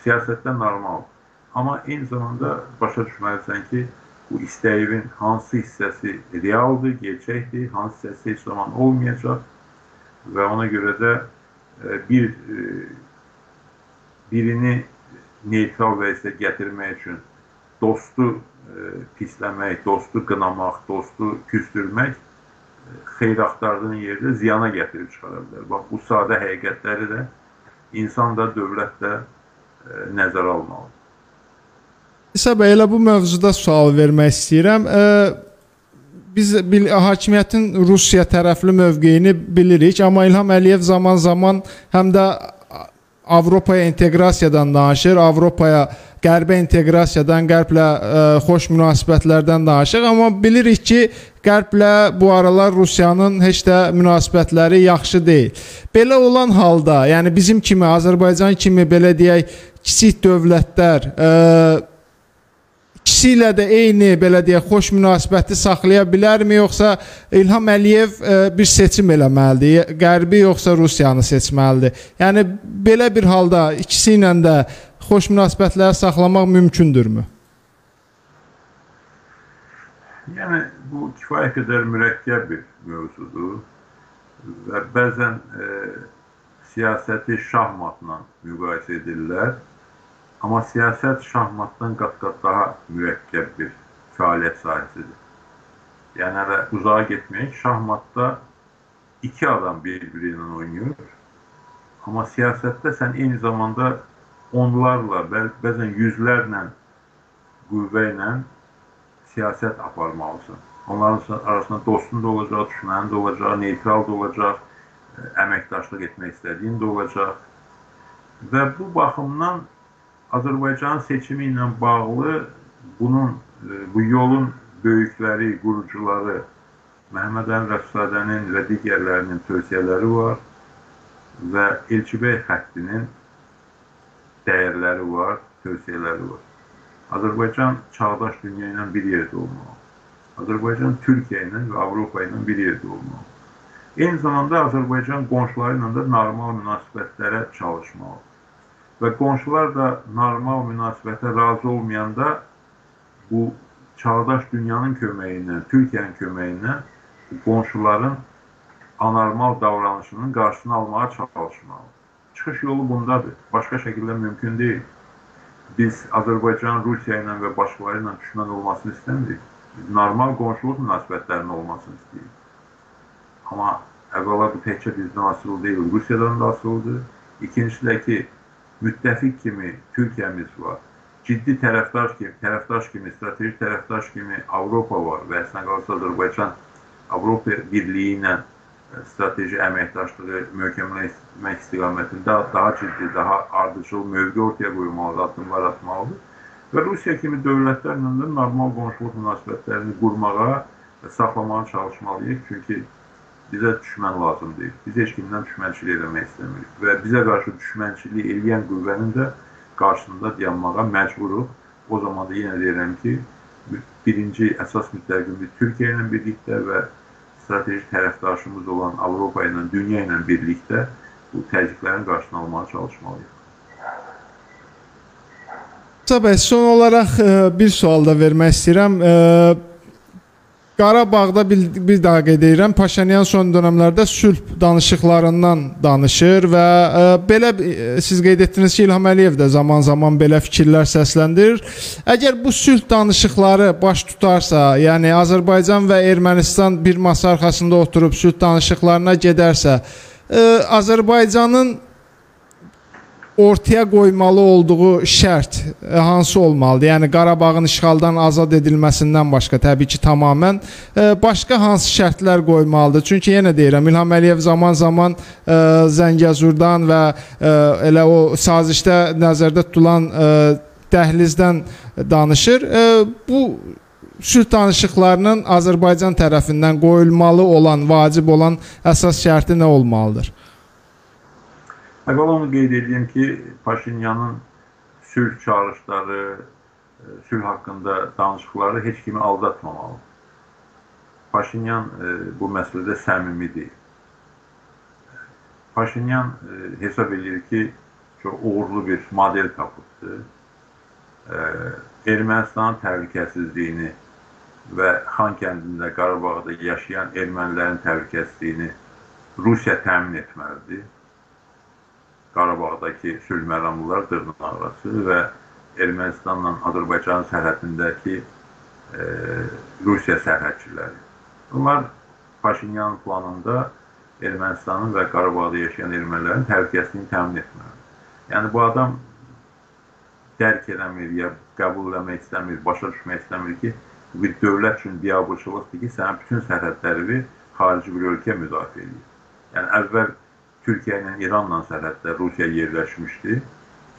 siyasətdə normaldır. Amma eyni zamanda başa düşməlisən ki, bu istəyin hansı hissəsi realdır, gerçəkdir, hansı hissəsi heç zaman olmayacaq və ona görə də e, bir e, birini neytral vəziyyətə gətirmək üçün dostu e, pisləmək, dostu qınamaq, dostu küstürmək xeyir axtardığın yerdə ziyana gətirib çıxara bilər. Bax, bu sadə həqiqətləri də insan da, dövlət də nəzərə almalıdır. İsa bəy, elə bu mövzuda sual vermək istəyirəm. Biz bil, hakimiyyətin Rusiya tərəfli mövqeyini bilirik, amma İlham Əliyev zaman-zaman həm də Avropaya inteqrasiyadan danışır, Avropaya qərbə inteqrasiyadan, qərblə ə, xoş münasibətlərdən danışır, amma bilirik ki, qərblə bu aralar Rusiyanın heç də münasibətləri yaxşı deyil. Belə olan halda, yəni bizim kimi Azərbaycan kimi belə deyək, kiçik dövlətlər ə, ikisi ilə də eyni belə deyək xoş münasibəti saxlaya bilərmi yoxsa İlham Əliyev ə, e, bir seçim eləməlidir, Qərbi yoxsa Rusiyanı seçməlidir? Yəni belə bir halda ikisi ilə də xoş münasibətləri saxlamaq mümkündürmü? Yəni bu kifayət qədər mürəkkəb bir mövzudur və bəzən e, siyasəti şahmatla müqayisə edirlər. Amma siyasət şahmatdan qat-qat daha mürəkkəb bir fəaliyyət sahəsidir. Yəni hələ uzağa getməyək, şahmatda iki adam bir-biri ilə oynayır. Amma siyasətdə sən eyni zamanda onlarla, bəzən yüzlərlə qüvvə ilə siyasət aparmalısan. Onların arasında dostun da olacaq, düşmənin də olacaq, neytral da olacaq, əməkdaşlıq etmək istədiyin də olacaq. Və bu baxımdan Azərbaycan seçimi ilə bağlı bunun e, bu yolun böyükləri, qurucuları Məhəmməd Əmin Rəfsadənin və digərlərinin tövsiyələri var və Elçibəy xəttinin dəyərləri var, tövsiyələri var. Azərbaycan çağdaş dünya ilə bir yerdə olmalı. Azərbaycan Türkiyə ilə və Avropa ilə bir yerdə olmalı. Eyni zamanda Azərbaycan qonşuları ilə də normal münasibətlərə çalışmalıdır. Və qonşular da normal münasibətə razı olmayanda bu çağdaş dünyanın köməyi ilə, Türkiyənin köməyi ilə qonşuların anormal davranışının qarşısını almağa çalışmalıdır. Çıxış yolu bundadır. Başqa şəkildə mümkün deyil. Biz Azərbaycan Rusiya ilə və başqaları ilə düşmən olmasını istəmirik. Biz normal qonşuluq münasibətlərinin olmasını istəyirik. Amma əvvəla bu təkcə bizdən asılı deyil, Rusiyadan da asılıdır. İkincisi də ki, müttəfiq kimi Türkiyəmiz var. Ciddi tərəfdaş kimi, tərəfdaş kimi, strateji tərəfdaş kimi Avropa var və əslində qalsa Azərbaycan Avropa Birliyi ilə e, strateji əməkdaşlığı möhkəmləşdirmək istiqamətində daha ciddi, daha ardıcıl mövqe ortaya qoymalıdır, addımlar atmalıdır. Və Rusiya kimi dövlətlərlə də normal qonşuluq münasibətlərini qurmağa və saxlamağa çalışmalıyıq. Çünki bizə düşmən lazım deyil. Biz heç kimdən düşmənçilik eləmək istəmirik və bizə qarşı düşmənçilik eləyən qüvvənin də qarşısında dayanmağa məcburuq. O zaman da yenə deyirəm ki, birinci əsas müttəfiqimiz Türkiyə ilə birlikdə və strateji tərəfdaşımız olan Avropa ilə, dünya ilə birlikdə bu təzyiqlərin qarşısını almağa çalışmalıyıq. Sabah son olaraq e, bir sual da vermək istəyirəm. E, Qarabağda bir, bir daha qeyd edirəm, Paşinyan son dövrlərdə sülh danışıqlarından danışır və ə, e, belə ə, siz qeyd etdiniz ki, İlham Əliyev də zaman-zaman belə fikirlər səsləndirir. Əgər bu sülh danışıqları baş tutarsa, yəni Azərbaycan və Ermənistan bir masa arxasında oturub sülh danışıqlarına gedərsə, ə, e, Azərbaycanın ortaya qoymalı olduğu şərt e, hansı olmalıdır? Yəni Qarabağın işğaldan azad edilməsindən başqa təbii ki, tamamilə e, başqa hansı şərtlər qoymalıdır? Çünki yenə deyirəm, İlham Əliyev zaman-zaman e, Zəngəzurdan və elə o sazişdə nəzərdə tutulan dəhlizdən danışır. Bu sülh danışıqlarının Azərbaycan tərəfindən qoyulmalı olan, vacib olan əsas şərti nə olmalıdır? Əvvəla onu qeyd edeyim ki, Paşinyanın sülh çağırışları, e, sülh haqqında danışıqları heç kimi aldatmamalı. Paşinyan e, bu məsələdə səmimi deyil. Paşinyan e, hesab edir ki, çox uğurlu bir model tapıbdır. Ermənistanın təhlükəsizliyini və Xan kəndində, Qarabağda yaşayan ermənilərin təhlükəsizliyini Rusiya təmin etməlidir. Qarabağdakı sülh məramlılar dırnaqarası və Ermənistanla Azərbaycan sərhədindəki e, Rusiya sərhədçiləri. Bunlar Paşinyan planında Ermənistanın və Qarabağda yaşayan ermənilərin təhlükəsizliyini təmin etməlidir. Yəni bu adam dərk eləmir ya qəbul eləmək istəmir, başa düşmək istəmir ki, bu bir dövlət üçün biabırçılıqdır ki, sənin bütün sərhədlərini xarici bir ölkə müdafiə edir. Yəni əvvəl Türkiyə ilə İranla sərhəddə Rusiya yerləşmişdi.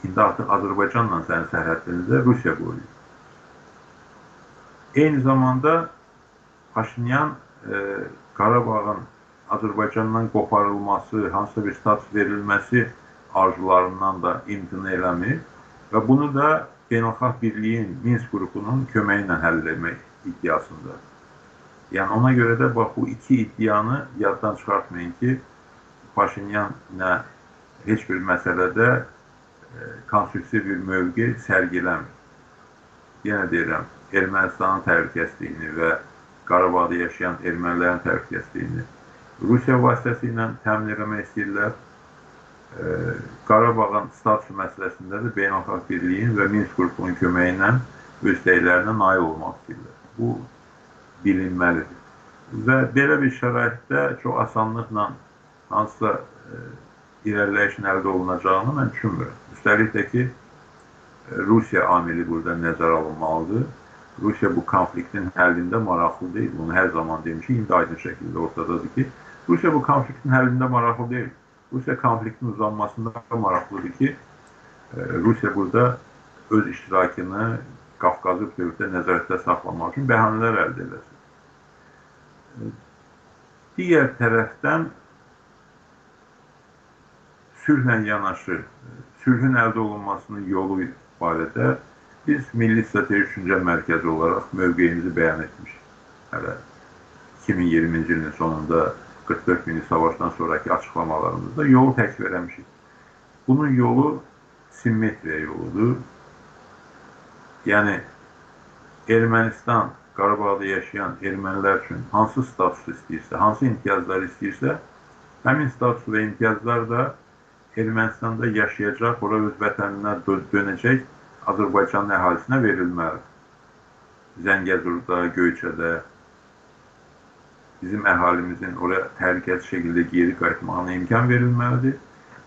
İndi artıq Azərbaycanla sənin sərhədinizdə Rusiya qoyuyor. Eyni zamanda Paşinyan e, Qarabağın Azərbaycandan qoparılması, hansısa bir status verilməsi arzularından da imtina eləmir və bunu da beynəlxalq birliyin Minsk qrupunun köməyi ilə həll etmək iddiasındadır. Yəni ona görə də bax bu iki iddianı yaddan çıxartmayın ki, Paşinyan nə heç bir məsələdə e, konstruktiv bir mövqe sərgiləmir. Yenə deyirəm, Ermənistanın təhlükəsizliyini və Qarabağda yaşayan ermənilərin təhlükəsizliyini Rusiya vasitəsilə təmin etmək istəyirlər. E, Qarabağın statusu məsələsində də beynəlxalq birliyin və Minsk qrupunun köməyi ilə öz istəklərinə nail olmaq istəyirlər. Bu bilinməlidir. Və belə bir şəraitdə çox asanlıqla hansısa e, irəliləyiş əldə olunacağını mən düşünmürəm. Üstəlik də ki, e, Rusiya amili burada nəzərə alınmalıdır. Rusiya bu konfliktin həllində maraqlı deyil. Bunu hər zaman demişik, indi aydın şəkildə ortadadır ki, Rusiya bu konfliktin həllində maraqlı deyil. Rusiya konfliktin uzanmasında maraqlıdır ki, e, Rusiya burada öz iştirakını Qafqazı bütövlükdə nəzarətdə saxlamaq üçün bəhanələr əldə eləsin. E, digər tərəfdən sülhlə yanaşı, sülhün əldə olunmasının yolu barədə biz Milli Strateji Düşüncə Mərkəzi olaraq mövqeyimizi bəyan etmişik. Hələ 2020-ci ilin sonunda 44 günlük savaşdan sonraki açıqlamalarımızda yolu təklif eləmişik. Bunun yolu simmetriya yoludur. Yəni Ermənistan Qarabağda yaşayan ermənilər üçün hansı status istəyirsə, hansı imtiyazlar istəyirsə, həmin status və imtiyazlar da Ermənistanda yaşayacaq, ora öz vətəninə dönəcək Azərbaycanın əhalisinə verilməlidir. Zəngəzurda, Göyçədə, bizim əhalimizin oraya təhlükəsiz şəkildə geri qayıtmağına imkan verilməlidir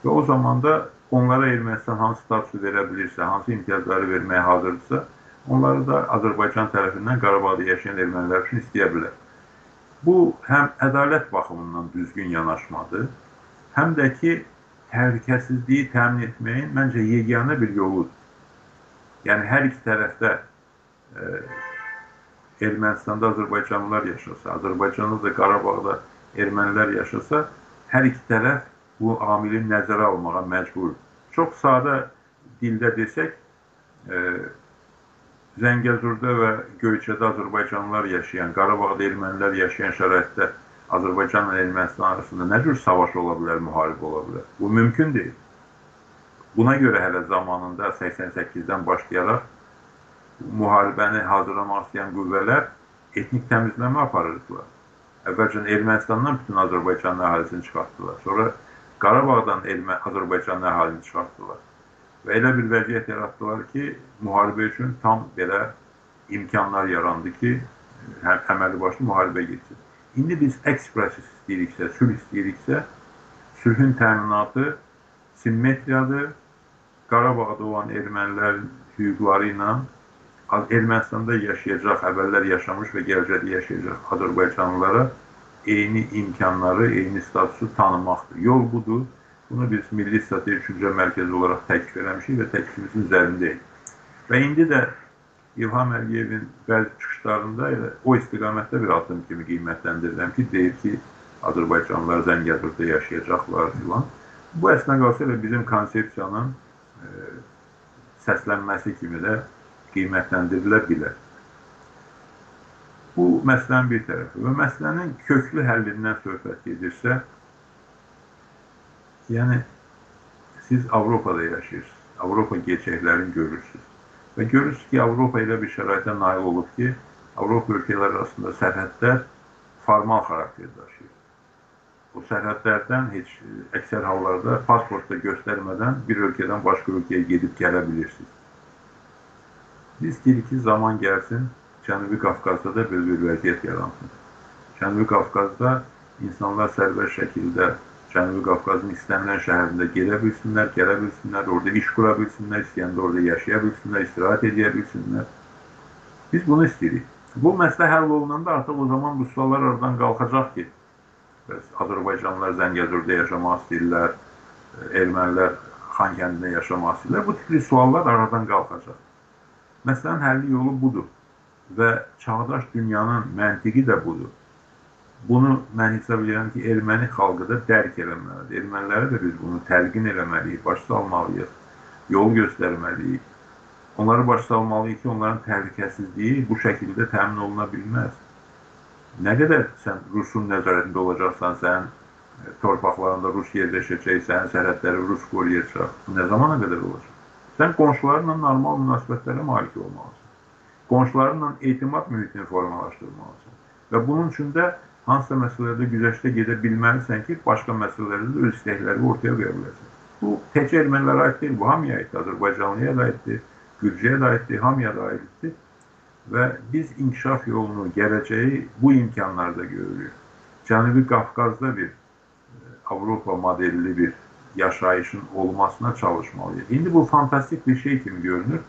və o zaman da onlara Ermənistan hansı statusu verə bilirsə, hansı imtiyazları verməyə hazırdırsa, onları da Azərbaycan tərəfindən Qarabağda yaşayan ermənilər üçün istəyə bilər. Bu həm ədalət baxımından düzgün yanaşmadır, həm də ki, təhlükəsizliyi təmin etməyin məncə yeganə bir yoludur. Yəni hər iki tərəfdə e, Ermənistanda Azərbaycanlılar yaşasa, Azərbaycanda da Qarabağda ermənilər yaşasa, hər iki tərəf bu amili nəzərə almağa məcburdur. Çox sadə dildə desək, e, Zəngəzurda və Göyçədə Azərbaycanlılar yaşayan, Qarabağda ermənilər yaşayan şəraitdə Azərbaycanla Ermənistan arasında nə cür savaş ola bilər, müharibə ola bilər? Bu mümkün deyil. Buna görə hələ zamanında 88-dən başlayaraq müharibəni hazırlamaq istəyən qüvvələr etnik təmizləmə aparırdılar. Əvvəlcə Ermənistandan bütün Azərbaycanın əhalisini çıxartdılar. Sonra Qarabağdan Ermə Azərbaycanın əhalini çıxartdılar. Və elə bir vəziyyət yaratdılar ki, müharibə üçün tam belə imkanlar yarandı ki, həm əməli başlı müharibə getsin. İndi biz əks proses istəyiriksə, sülh istəyiriksə, sülhün təminatı simmetriyadır. Qarabağda olan ermənilərin hüquqları ilə Ermənistanda yaşayacaq, əvvəllər yaşamış və gələcəkdə yaşayacaq Azərbaycanlılara eyni imkanları, eyni statusu tanımaqdır. Yol budur. Bunu biz Milli Strateji Düşüncə Mərkəzi olaraq təklif eləmişik və təklifimizin üzərindəyik. Və indi də İlham Əliyevin bəzi çıxışlarında elə o istiqamətdə bir addım kimi qiymətləndirirəm ki, deyir ki, Azərbaycanlılar Zəngəzurda yaşayacaqlar filan. Bu əslində qalsa elə bizim konsepsiyanın e, səslənməsi kimi də qiymətləndirilə bilər. Bu məsələnin bir tərəfi və məsələnin köklü həllindən söhbət gedirsə, yəni siz Avropada yaşayırsınız, Avropa gerçəklərini görürsünüz və görürsünüz ki, Avropa elə bir şəraitə nail olub ki, Avropa ölkələri arasında sərhədlər formal xarakter daşıyır. O sərhədlərdən heç əksər hallarda pasportda göstərmədən bir ölkədən başqa ölkəyə gedib gələ bilirsiniz. Biz istəyirik ki, zaman gəlsin, Cənubi Qafqazda da belə bir vəziyyət yaransın. Cənubi Qafqazda insanlar sərbəst şəkildə Cənubi Qafqazın istənilən şəhərində gelə bilsinlər, gələ bilsinlər, orada iş qura bilsinlər, istəyəndə orada yaşaya bilsinlər, istirahət edə bilsinlər. Biz bunu istəyirik. Bu məsələ həll olunanda artıq o zaman bu suallar aradan qalxacaq ki, bəs Azərbaycanlılar Zəngəzurda yaşamaq istəyirlər, ermənilər Xan kəndində yaşamaq istəyirlər. Bu tipli suallar aradan qalxacaq. Məsələnin həlli yolu budur və çağdaş dünyanın məntiqi də budur. Bunu mən hesab edirəm ki, erməni xalqı da dərk eləməlidir. Ermənilərə də biz bunu təlqin eləməliyik, baş salmalıyıq, yol göstərməliyik. onları başa salmalıyıq ki, onların təhlükəsizliyi bu şəkildə təmin oluna bilməz. Nə qədər sən Rusun nəzarətində olacaqsan, sənin e, torpaqlarında Rus yerləşəcək, sənin sərhədləri Rus qoruyacaq. Bu nə zamana qədər olacaq? Sən qonşularla normal münasibətlərə malik olmalısan. Qonşularla etimad mühitini formalaşdırmalısan. Və bunun üçün də hansısa məsələlərdə güzəştə gedə ki, başqa məsələlərdə də öz istəkləri ortaya qoya. Bu təkcə ermənilərə aid deyil, bu hamıya aiddir, Azərbaycanlıya da aiddir, Gürcüyə də aiddir, hamıya da aiddir. Və biz inkişaf yolunu, gələcəyi bu imkanlarda görürük. Cənubi Qafqazda bir e, Avropa modelli bir yaşayışın olmasına çalışmalıyıq. İndi bu fantastik bir şey kimi görünür.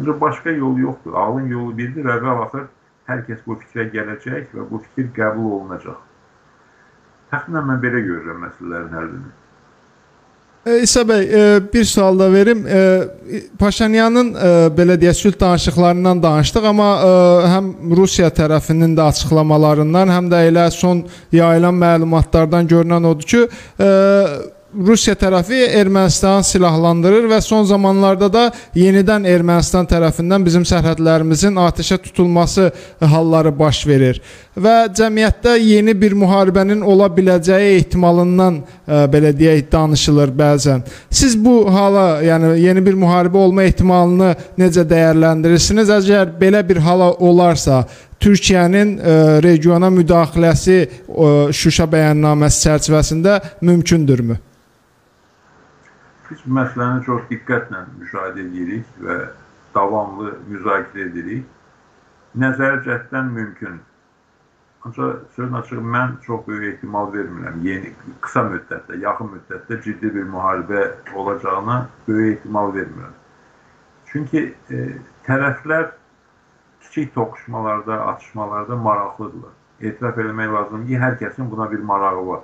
Ancaq başqa yol yoxdur. Ağlın yolu birdir. Əvvəl-axır hər kəs bu fikrə gələcək və bu fikir qəbul olunacaq. Təxminən mən belə görürəm məsələlərin həllini. E, İsa bəy, e, bir sual da verim. E, Paşinyanın belə deyək, sülh danışıqlarından danışdıq, amma həm Rusiya tərəfinin də açıqlamalarından, həm də elə son yayılan məlumatlardan görünən odur ki, Rusiya tərəfi Ermənistanı silahlandırır və son zamanlarda da yenidən Ermənistan tərəfindən bizim sərhədlərimizin atəşə tutulması halları baş verir və cəmiyyətdə yeni bir müharibənin ola biləcəyi ehtimalından ə, e, belə deyək danışılır bəzən. Siz bu hala, yəni yeni bir müharibə olma ehtimalını necə dəyərləndirirsiniz? Əgər belə bir hala olarsa, Türkiyənin ə, e, regiona müdaxiləsi ə, Şuşa bəyannaməsi çərçivəsində mümkündürmü? Biz bu məsələni çox diqqətlə müşahidə edirik və davamlı müzakirə edirik. Nəzəri cəhddən mümkün. Ancaq sözün açığı mən çox böyük ehtimal vermirəm. Yeni qısa müddətdə, yaxın müddətdə ciddi bir müharibə olacağına böyük ehtimal vermirəm. Çünki e, tərəflər kiçik toqquşmalarda, atışmalarda maraqlıdırlar. Etiraf eləmək lazımdır ki, hər kəsin buna bir marağı var.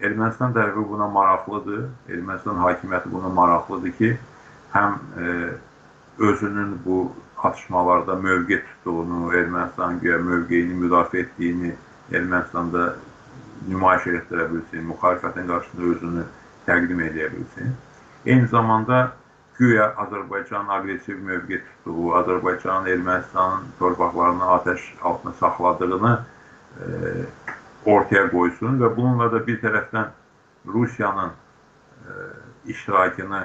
Ermənistan tərəfi buna maraqlıdır. Ermənistan hakimiyyəti buna maraqlıdır ki, həm e, özünün bu atışmalarda mövqe tutduğunu, Ermənistan güya mövqeyini müdafiə etdiyini Ermənistanda nümayiş etdirə bilsin, müxalifətin qarşısında özünü təqdim edə bilsin. Eyni zamanda güya Azərbaycan aqressiv mövqe tutduğu, Azərbaycanın Ermənistanın torpaqlarını atəş altına saxladığını e, ortaya qoysun və bununla da bir tərəfdən Rusiyanın e, iştirakını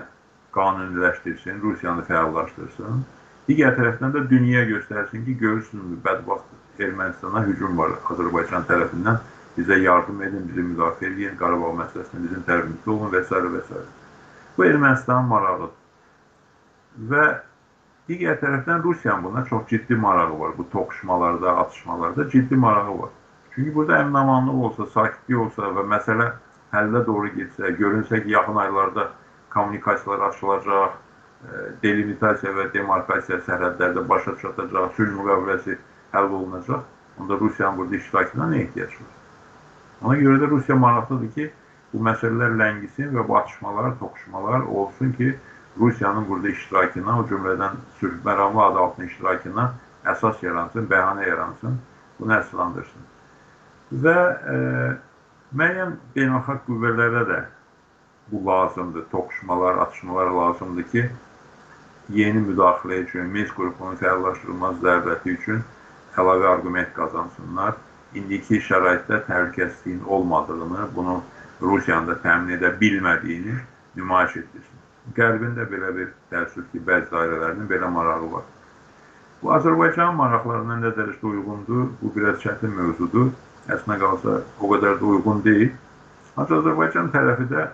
qanuniləşdirsin, Rusiyanı fəallaşdırsın. Digər tərəfdən də dünya göstərsin ki, görürsünüz, bədbaxt Ermənistana hücum var Azərbaycan tərəfindən. Bizə yardım edin, bizi müdafiə edin, Qarabağ məsələsində bizim tərəfimizdə olun və s. və s. Bu Ermənistanın marağıdır. Və digər tərəfdən Rusiyanın buna çox ciddi marağı var. Bu toqquşmalarda, atışmalarda ciddi marağı var. Çünki burada əminamanlıq olsa, sakitlik olsa və məsələ həllə doğru getsə, görünsə ki, yaxın aylarda kommunikasiyalar açılacaq, e, delimitasiya və demarkasiya sərhədlərdə başa çatacaq, sülh müqaviləsi həll olunacaq, onda Rusiyanın burada iştirakına nə ehtiyac var? Ona görə də Rusiya maraqlıdır ki, bu məsələlər ləngisin və bu atışmalar, toqquşmalar olsun ki, Rusiyanın burada iştirakına, o cümlədən sülh məramlı adı altında iştirakına əsas yaransın, bəhanə yaransın, bunu əsaslandırsın və e, müəyyən beynəlxalq qüvvələrə də bu lazımdır, toqquşmalar, atışmalar lazımdır ki, yeni müdaxilə üçün, Minsk qrupunun fəallaşdırılmaz zərbəti üçün əlavə arqument qazansınlar. İndiki şəraitdə təhlükəsizliyin olmadığını, bunu Rusiyanın da təmin edə bilmədiyini nümayiş etdirsin. Qərbin də belə bir təəssüf ki, bəzi dairələrinin belə marağı var. Bu Azərbaycanın maraqlarına nə dərəcədə uyğundur? Bu biraz çətin mövzudur əslində qalsa o qədər də uyğun deyil. Ancaq Azərbaycan tərəfi də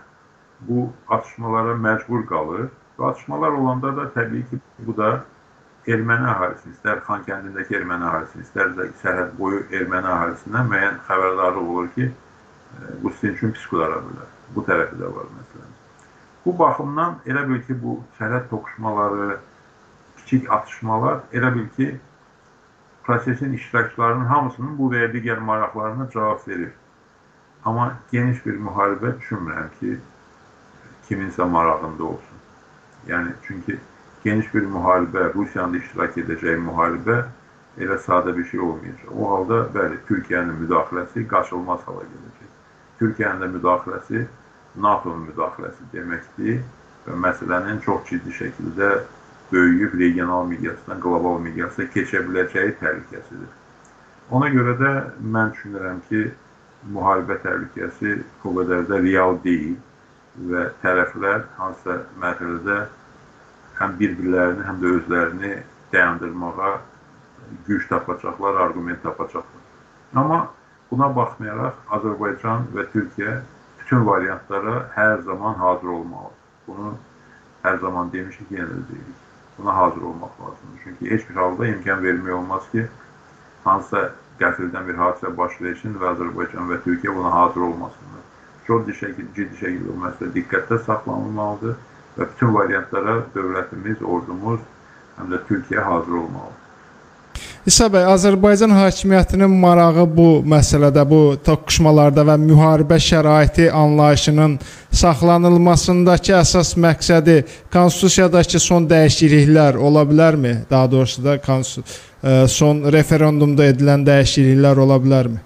bu atışmalara məcbur qalır. Və atışmalar olanda da təbii ki, bu da erməni əhalisinin, istər Xankəndindəki erməni əhalisinin, istər də sərhəd boyu erməni əhalisindən müəyyən xəbərdarlıq olur ki, bu sizin üçün pis qudara bilər. Bu tərəfi də var məsələn. Bu baxımdan elə bil ki, bu sərhəd toqquşmaları, kiçik atışmalar elə bil ki, prosesin iştirakçılarının hamısının bu və ya digər maraqlarına cavab verir. Amma geniş bir müharibə düşünmürəm ki, kiminsə marağında olsun. Yəni, çünki geniş bir müharibə, Rusiyanın iştirak edəcəyi müharibə elə sadə bir şey olmayacaq. O halda, bəli, Türkiyənin müdaxiləsi qaçılmaz hala gələcək. Türkiyənin də müdaxiləsi NATO-nun müdaxiləsi deməkdir və məsələnin çox ciddi şəkildə böyüyüb regional miqyasdan qlobal miqyasa keçə biləcəyi təhlükəsidir. Ona görə də mən düşünürəm ki, müharibə təhlükəsi o qədər də real deyil və tərəflər hansısa mərhələdə həm bir-birlərini, həm də özlərini dayandırmağa güc tapacaqlar, arqument tapacaqlar. Amma buna baxmayaraq Azərbaycan və Türkiyə bütün variantlara hər zaman hazır olmalıdır. Bunu hər zaman demişik, yenə də deyirik. Buna hazır olmaq lazımdır. Çünki heç bir halda imkan vermək olmaz ki, hansısa qəfildən bir hadisə baş versin və Azərbaycan və Türkiyə buna hazır olmasınlar. Çox şəkildə, ciddi şəkildə bu məsələ diqqətdə saxlanılmalıdır və bütün variantlara dövlətimiz, ordumuz, həm də Türkiyə hazır olmalıdır. İsa bəy, Azərbaycan hakimiyyətinin marağı bu məsələdə, bu toqquşmalarda və müharibə şəraiti anlayışının saxlanılmasındakı əsas məqsədi konstitusiyadakı son dəyişikliklər ola bilərmi? Daha doğrusu da son referendumda edilən dəyişikliklər ola bilərmi?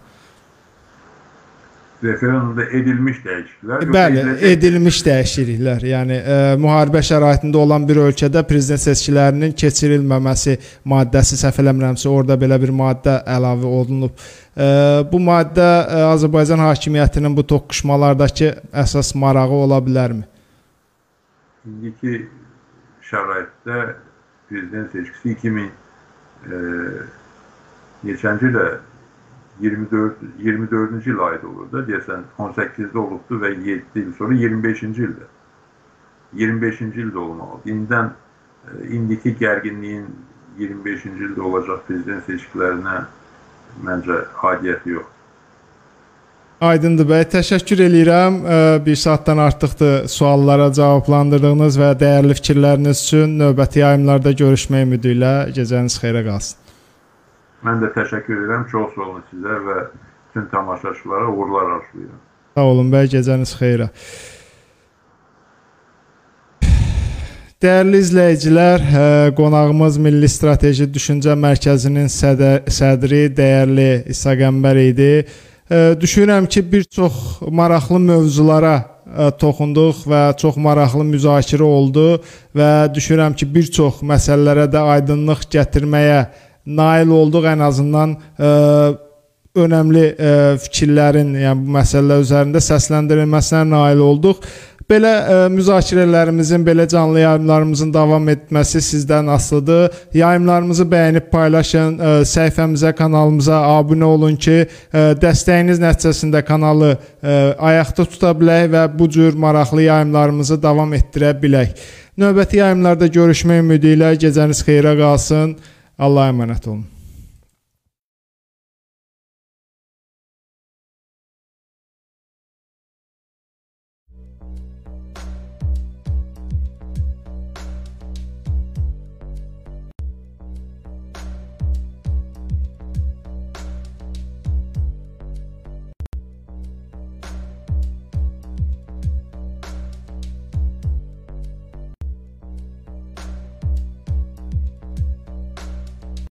Referendumda edilmiş dəyişikliklər. Bəli, edilmiş dəyişikliklər. Yəni e, müharibə şəraitində olan bir ölkədə prezident seçkilərinin keçirilməməsi maddəsi səhv eləmirəmsə, orada belə bir maddə əlavə olunub. E, bu maddə e, Azərbaycan hakimiyyətinin bu toqquşmalardakı əsas marağı ola bilərmi? İndiki şəraitdə prezident seçkisi 2000 ə, neçənci ilə 24 24-cü il aid olur da deyəsən 18-də olubdu və 7 il sonra 25-ci ildə. 25-ci ildə olmalıdır. İndən e, indiki gərginliyin 25-ci ildə olacaq prezident seçkilərinə məncə aidiyyəti yoxdur. Aydındır bəy, təşəkkür eləyirəm. E, bir saatdan artıqdır suallara cavablandırdığınız və dəyərli fikirləriniz üçün növbəti yayımlarda görüşmək ümidi ilə gecəniz xeyrə qalsın. Mən də təşəkkür edirəm. Çox sağ olun sizə və bütün tamaşaçılara uğurlar arzulayıram. Sağ olun bəy, gecəniz xeyrə. Dəyərli izləyicilər, qonağımız Milli Strateji Düşüncə Mərkəzinin sədri, dəyərli İsa Qəmbər idi. Düşünürəm ki, bir çox maraqlı mövzulara toxunduq və çox maraqlı müzakirə oldu və düşünürəm ki, bir çox məsələlərə də aydınlıq gətirməyə nail olduq ən azından ə, e, önəmli ə, e, fikirlərin, yəni bu məsələlər üzərində səsləndirilməsinə nail olduq. Belə ə, e, müzakirələrimizin, belə canlı yayımlarımızın davam etməsi sizdən asılıdır. Yayımlarımızı bəyənib paylaşın, ə, səhifəmizə, kanalımıza abunə olun ki, ə, dəstəyiniz nəticəsində kanalı ə, ayaqda tuta bilək və bu cür maraqlı yayımlarımızı davam etdirə bilək. Növbəti yayımlarda görüşmək ümidi ilə gecəniz xeyrə qalsın. الله يمنعتهم